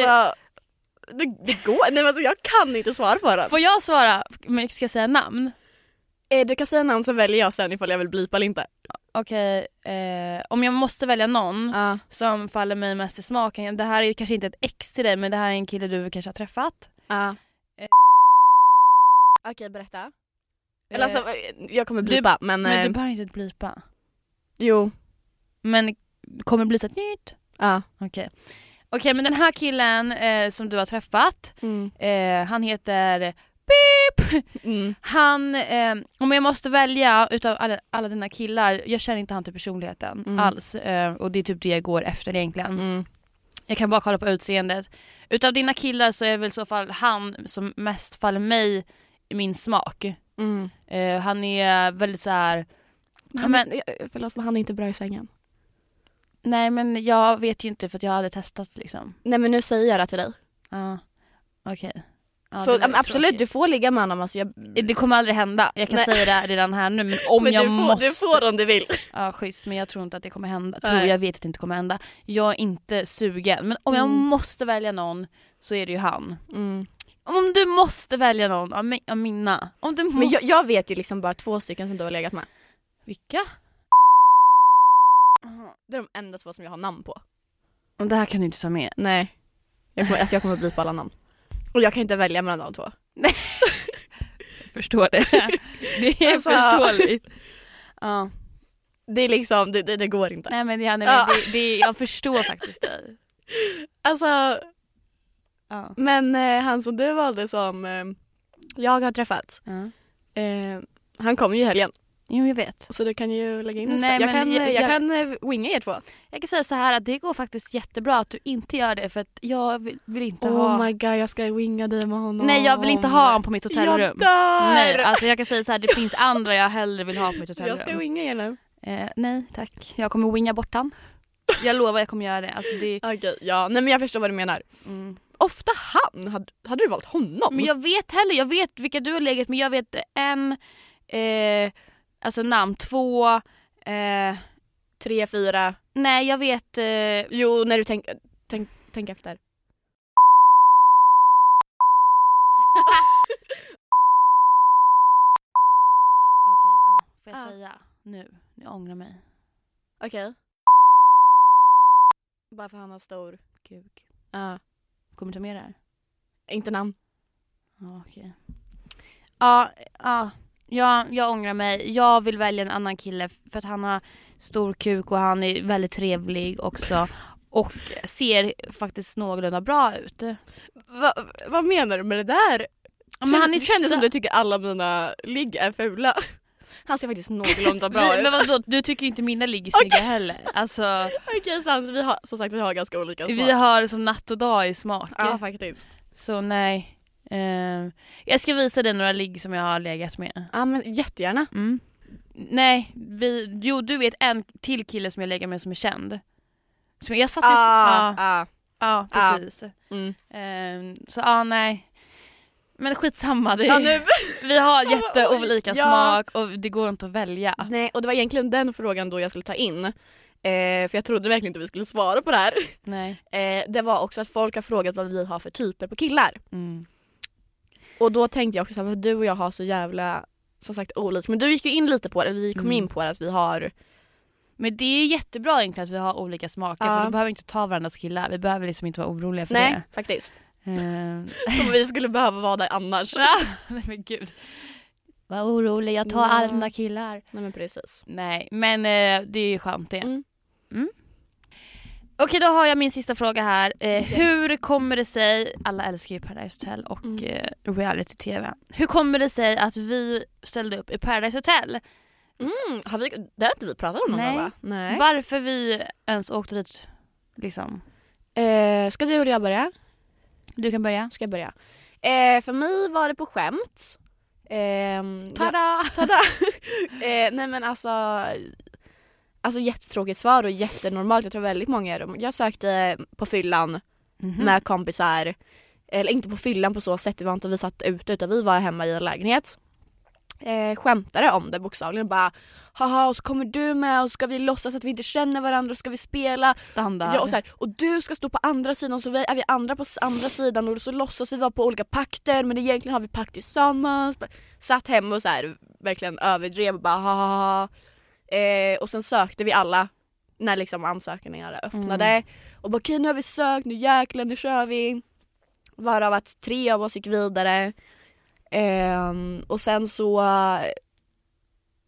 det, det går, nej men alltså jag kan inte svara på den. Får jag svara? Men ska jag säga namn? Eh, Du kan säga namn så väljer jag sen ifall jag vill blipa eller inte. Okej, eh, om jag måste välja någon Ja. som faller mig mest i smaken. Det här är kanske inte ett ex till dig men det här är en kille du kanske har träffat. Ja. Eh. Okej berätta. Eller alltså Eh, jag kommer blipa men, men eh, du behöver inte blipa. jo. Men kommer bli så nytt? Ja. Okej. Okej men den här killen eh, som du har träffat, Mm. eh, han heter Beep! Mm. Han, eh, om jag måste välja utav alla, alla dina killar, jag känner inte han till personligheten Mm. alls. Eh, och det är typ det jag går efter egentligen. Mm. Jag kan bara kolla på utseendet. Utav dina killar så är väl i så fall han som mest faller mig i min smak. Mm. Eh, han är väldigt så här. Han, men- förlåt men han är inte bra i sängen. nej men jag vet ju inte för att jag har aldrig testat liksom. Nej men nu säger jag det till dig. Ja, okej. Ja, så absolut du får ligga med honom. Alltså, jag, Det kommer aldrig hända, jag kan Nej. säga det redan här nu men om men jag får, måste. du får om du vill. Ja schysst men jag tror inte att det kommer hända. Tror jag vet att det inte kommer hända. Jag är inte sugen men om jag Mm. måste välja någon så är det ju han. Mm. Om du måste välja någon av, mi- av mina. Om du måste. Men jag, jag vet ju liksom bara två stycken som du har legat med. Vilka? Det är de enda två som jag har namn på. Och det här kan du inte ta med. Nej. Jag kommer, alltså jag kommer bli på alla namn. Och jag kan inte välja mellan de två. Jag förstår det. det är Alltså- förståeligt. Ja. Det är liksom, det, det, det går inte. Nej men, det, nej, Ja. men det, det, jag förstår faktiskt dig. Alltså, Ja. men eh, han som du valde som eh, jag har träffat, Ja. eh, han kommer ju i helgen. Jo jag vet. Så du kan ju lägga in nästa. Nej, Jag kan, jag- jag, jag- kan eh, winga er två. Jag kan säga så här att det går faktiskt jättebra att du inte gör det för att jag vill, vill inte Oh ha... my god jag ska winga dig med honom. Nej jag vill inte ha honom på mitt Jag hotellrum. dör! Nej alltså jag kan säga så här, det finns andra jag hellre vill ha på mitt jag hotellrum. ska winga er nu. Eh, nej tack, jag kommer winga bort han. Jag lovar jag kommer göra det. Alltså det Okej, ja nej men jag förstår vad du menar. mm. Ofta han, hade, hade du valt honom? Men jag vet heller, jag vet vilka du har legat med. Jag vet en, eh, alltså namn, två, eh, Tre, fyra, nej jag vet, eh, jo när du tänker tänk, tänk efter. Får jag Ja. säga nu? Jag ångrar mig. Okej. Bara för han har stor. Kuk. Ja. Kommer du ta med det här? inte namn. Ja okej. Ja, ja. Ja, jag ångrar mig. Jag vill välja en annan kille för att han har stor kuk och han är väldigt trevlig också. Och ser faktiskt någorlunda bra ut. Va, vad menar du med det där? Men han är kändes så- som du tycker alla mina ligg är fula. Han ser faktiskt någorlunda bra ut. men vadå, du tycker inte mina ligger snygga heller? Alltså, Okej sant, vi har, som sagt vi har ganska olika smak. vi har som natt och dag i smak. Ja faktiskt. Så nej. Eh, jag ska visa dig några ligg som jag har legat med. Ja men jättegärna. Mm. Nej, vi, jo du vet en till kille som jag lägger med som är känd. Som jag satt i... Ah, ja, ah. ah. precis. Mm. Ehm, så ja, nej. Men skitsamma, det, Ja, nu. vi har jätteolika Ja. smak och det går inte att välja. Nej och det var egentligen den frågan då jag skulle ta in. Eh, för jag trodde verkligen inte vi skulle svara på det här. Nej. Eh, det var också att folk har frågat vad vi har för typer på killar. Mm. Och då tänkte jag också att du och jag har så jävla som sagt olika. Men du gick ju in lite på det, vi kom Mm. in på det att vi har Men det är jättebra egentligen att vi har olika smaker Ja. för då behöver vi inte ta varandras killar. Vi behöver liksom inte vara oroliga för Nej det. faktiskt. Ehm, Som vi skulle behöva vara där annars. Nej men gud. Var orolig, jag tar Nej. alla dina killar. Nej men precis. Nej men eh, det är ju skönt det. Mm. Mm. Okej då har jag min sista fråga här. Eh, Yes. Hur kommer det sig, alla älskar ju Paradise Hotel och Mm. eh, reality-tv. Hur kommer det sig att vi ställde upp i Paradise Hotel? Mm, har vi, det har inte vi pratat om någon Nej. gång va? Nej. Varför vi ens åkte dit liksom. Eh, ska du eller jag börja? Du kan börja. Ska jag börja? Eh, för mig var det på skämt. Eh, Tada! Tada! eh, nej men alltså Alltså jättetråkigt svar och jättenormalt. Jag tror väldigt många gör det. Jag sökte på fyllan Mhm. med kompisar. Eller inte på fyllan på så sätt, det var inte vi satt ute utan vi var hemma i en lägenhet. Eh, skämtade om det bokstavligen bara haha och så kommer du med och så ska vi låtsas att vi inte känner varandra och så ska vi spela. Standard. Ja, och, så här, och du ska stå på andra sidan så vi, är vi andra på andra sidan och så låtsas vi vara på olika pakter men egentligen har vi pakt tillsammans. Satt hemma och så här, verkligen överdrev och bara haha. Eh, och sen sökte vi alla när liksom ansökningarna öppnade. Mm. Och bara okej nu har vi sökt, nu jäklar nu kör vi. Varav att tre av oss gick vidare. Ehm, och sen så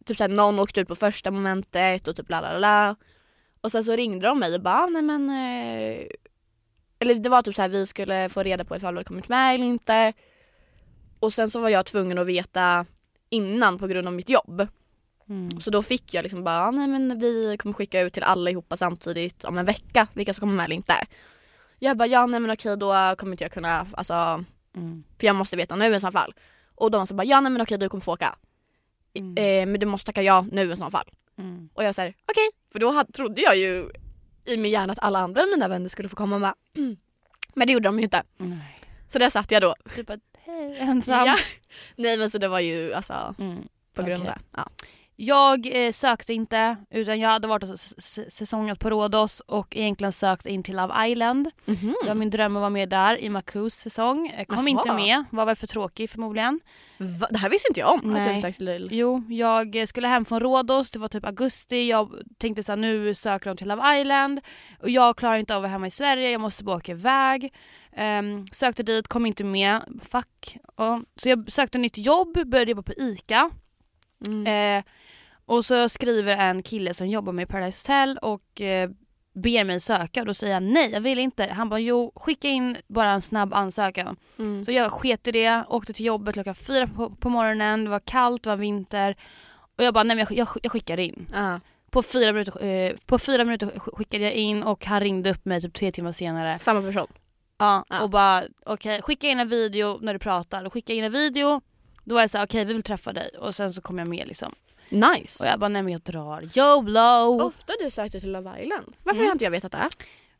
typ såhär, någon åkte ut på första momentet och typ la la la. Och sen så ringde de mig och bara nej men eh, eller det var typ så här vi skulle få reda på ifall du hade kommit med eller inte. Och sen så var jag tvungen att veta innan på grund av mitt jobb. Mm. Så då fick jag liksom bara, nej men vi kommer skicka ut till allihopa samtidigt om en vecka vilka som kommer med eller inte. Jag bara, ja nej men okej då kommer inte jag kunna, alltså Mm. för jag måste veta nu i så fall. Och de sa bara, ja nej men okej du kommer få åka. Mm. Eh, men du måste tacka ja nu i så fall. Mm. Och jag säger okej, för då hade, trodde jag ju i min hjärna att alla andra mina vänner skulle få komma med. Men det gjorde de ju inte. Nej. Så där satt jag då. Typ att hej ensam. Ja. Nej men så det var ju alltså Mm. på grund av det. Ja. Jag eh, sökte inte utan jag hade varit och säsongat på Rhodos och egentligen sökt in till Love Island. Mhm. Det var min dröm att vara med där i Makus säsong. Kom Jaha. inte med, var väl för tråkig förmodligen. Va? Det här visste inte jag om. Att jag Nej. hade sökt till Jo, jag skulle hem från Rhodos, det var typ augusti, jag tänkte såhär nu söker de till Love Island och jag klarar inte av att vara hemma i Sverige, jag måste bara åka iväg. Ehm, sökte dit, kom inte med, fuck. Ja, så jag sökte nytt jobb, började jobba på ICA. mm. Eh, och så skriver en kille som jobbar med Paradise Hotel och eh, ber mig söka och då säger jag nej jag vill inte. Han bara jo skicka in bara en snabb ansökan. Mm. Så jag sket i det, åkte till jobbet klockan fyra på, på morgonen, det var kallt, det var vinter. Och jag bara nej men jag, jag, jag skickar in. Ja. På fyra, minuter, eh, på fyra minuter sk- skickade jag in och han ringde upp mig typ tre timmar senare. Samma person. Ja, Ja. och bara okej skicka in en video när du pratar och skicka in en video. Då var jag såhär okej vi vill träffa dig och sen så kom jag med liksom. Nice. Och jag bara, nej men jag drar. YOLO! Ofta du sökte till Love Island. Varför Mm. har inte jag vetat det?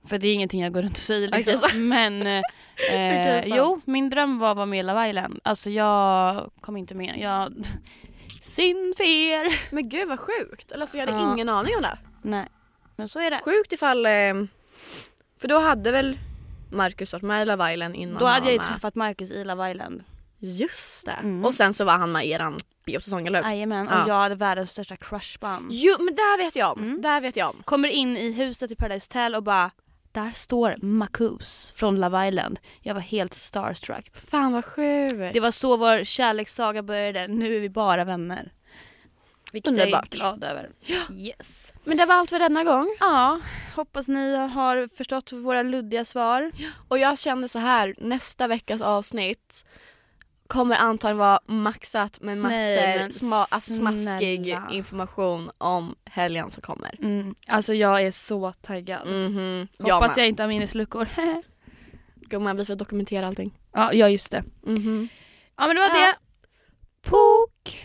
För det är ingenting jag går runt och säger liksom. Så- Men eh, Okej, sant. jo, min dröm var att vara med i Love Island. Alltså jag kom inte med. Jag... Synd för er. Men gud vad sjukt. Alltså jag hade Ja. ingen aning om det. Nej, men så är det. Sjukt ifall... Eh, för då hade väl Marcus varit med i Love Island innan Då hade jag ju träffat Marcus i Love Island. Just det. Mm. Och sen så var han med eran biosäsong eller hur? Jajamän, och Ja. jag hade världens största crushband. Jo men där vet jag om. Mm. Där vet jag om. Kommer in i huset i Paradise Hotel och bara där står Marcus från Love Island. Jag var helt starstruck. Fan vad sjukt. Det var så vår kärlekssaga började. Nu är vi bara vänner. Vilket jag Underbart. är glad över. Yes. Men det var allt för denna gång. Ja, hoppas ni har förstått våra luddiga svar. Och jag kände så här, nästa veckas avsnitt kommer antagligen vara maxat med massor Nej, men sma- alltså smaskig snälla. information om helgen som kommer. Mm, alltså jag är så taggad. Mhm. Hoppas med. jag inte har minnesluckor. Gumman vi får dokumentera allting. ja, ja, just det. Mhm. Ja men det var Ja. det. Pok!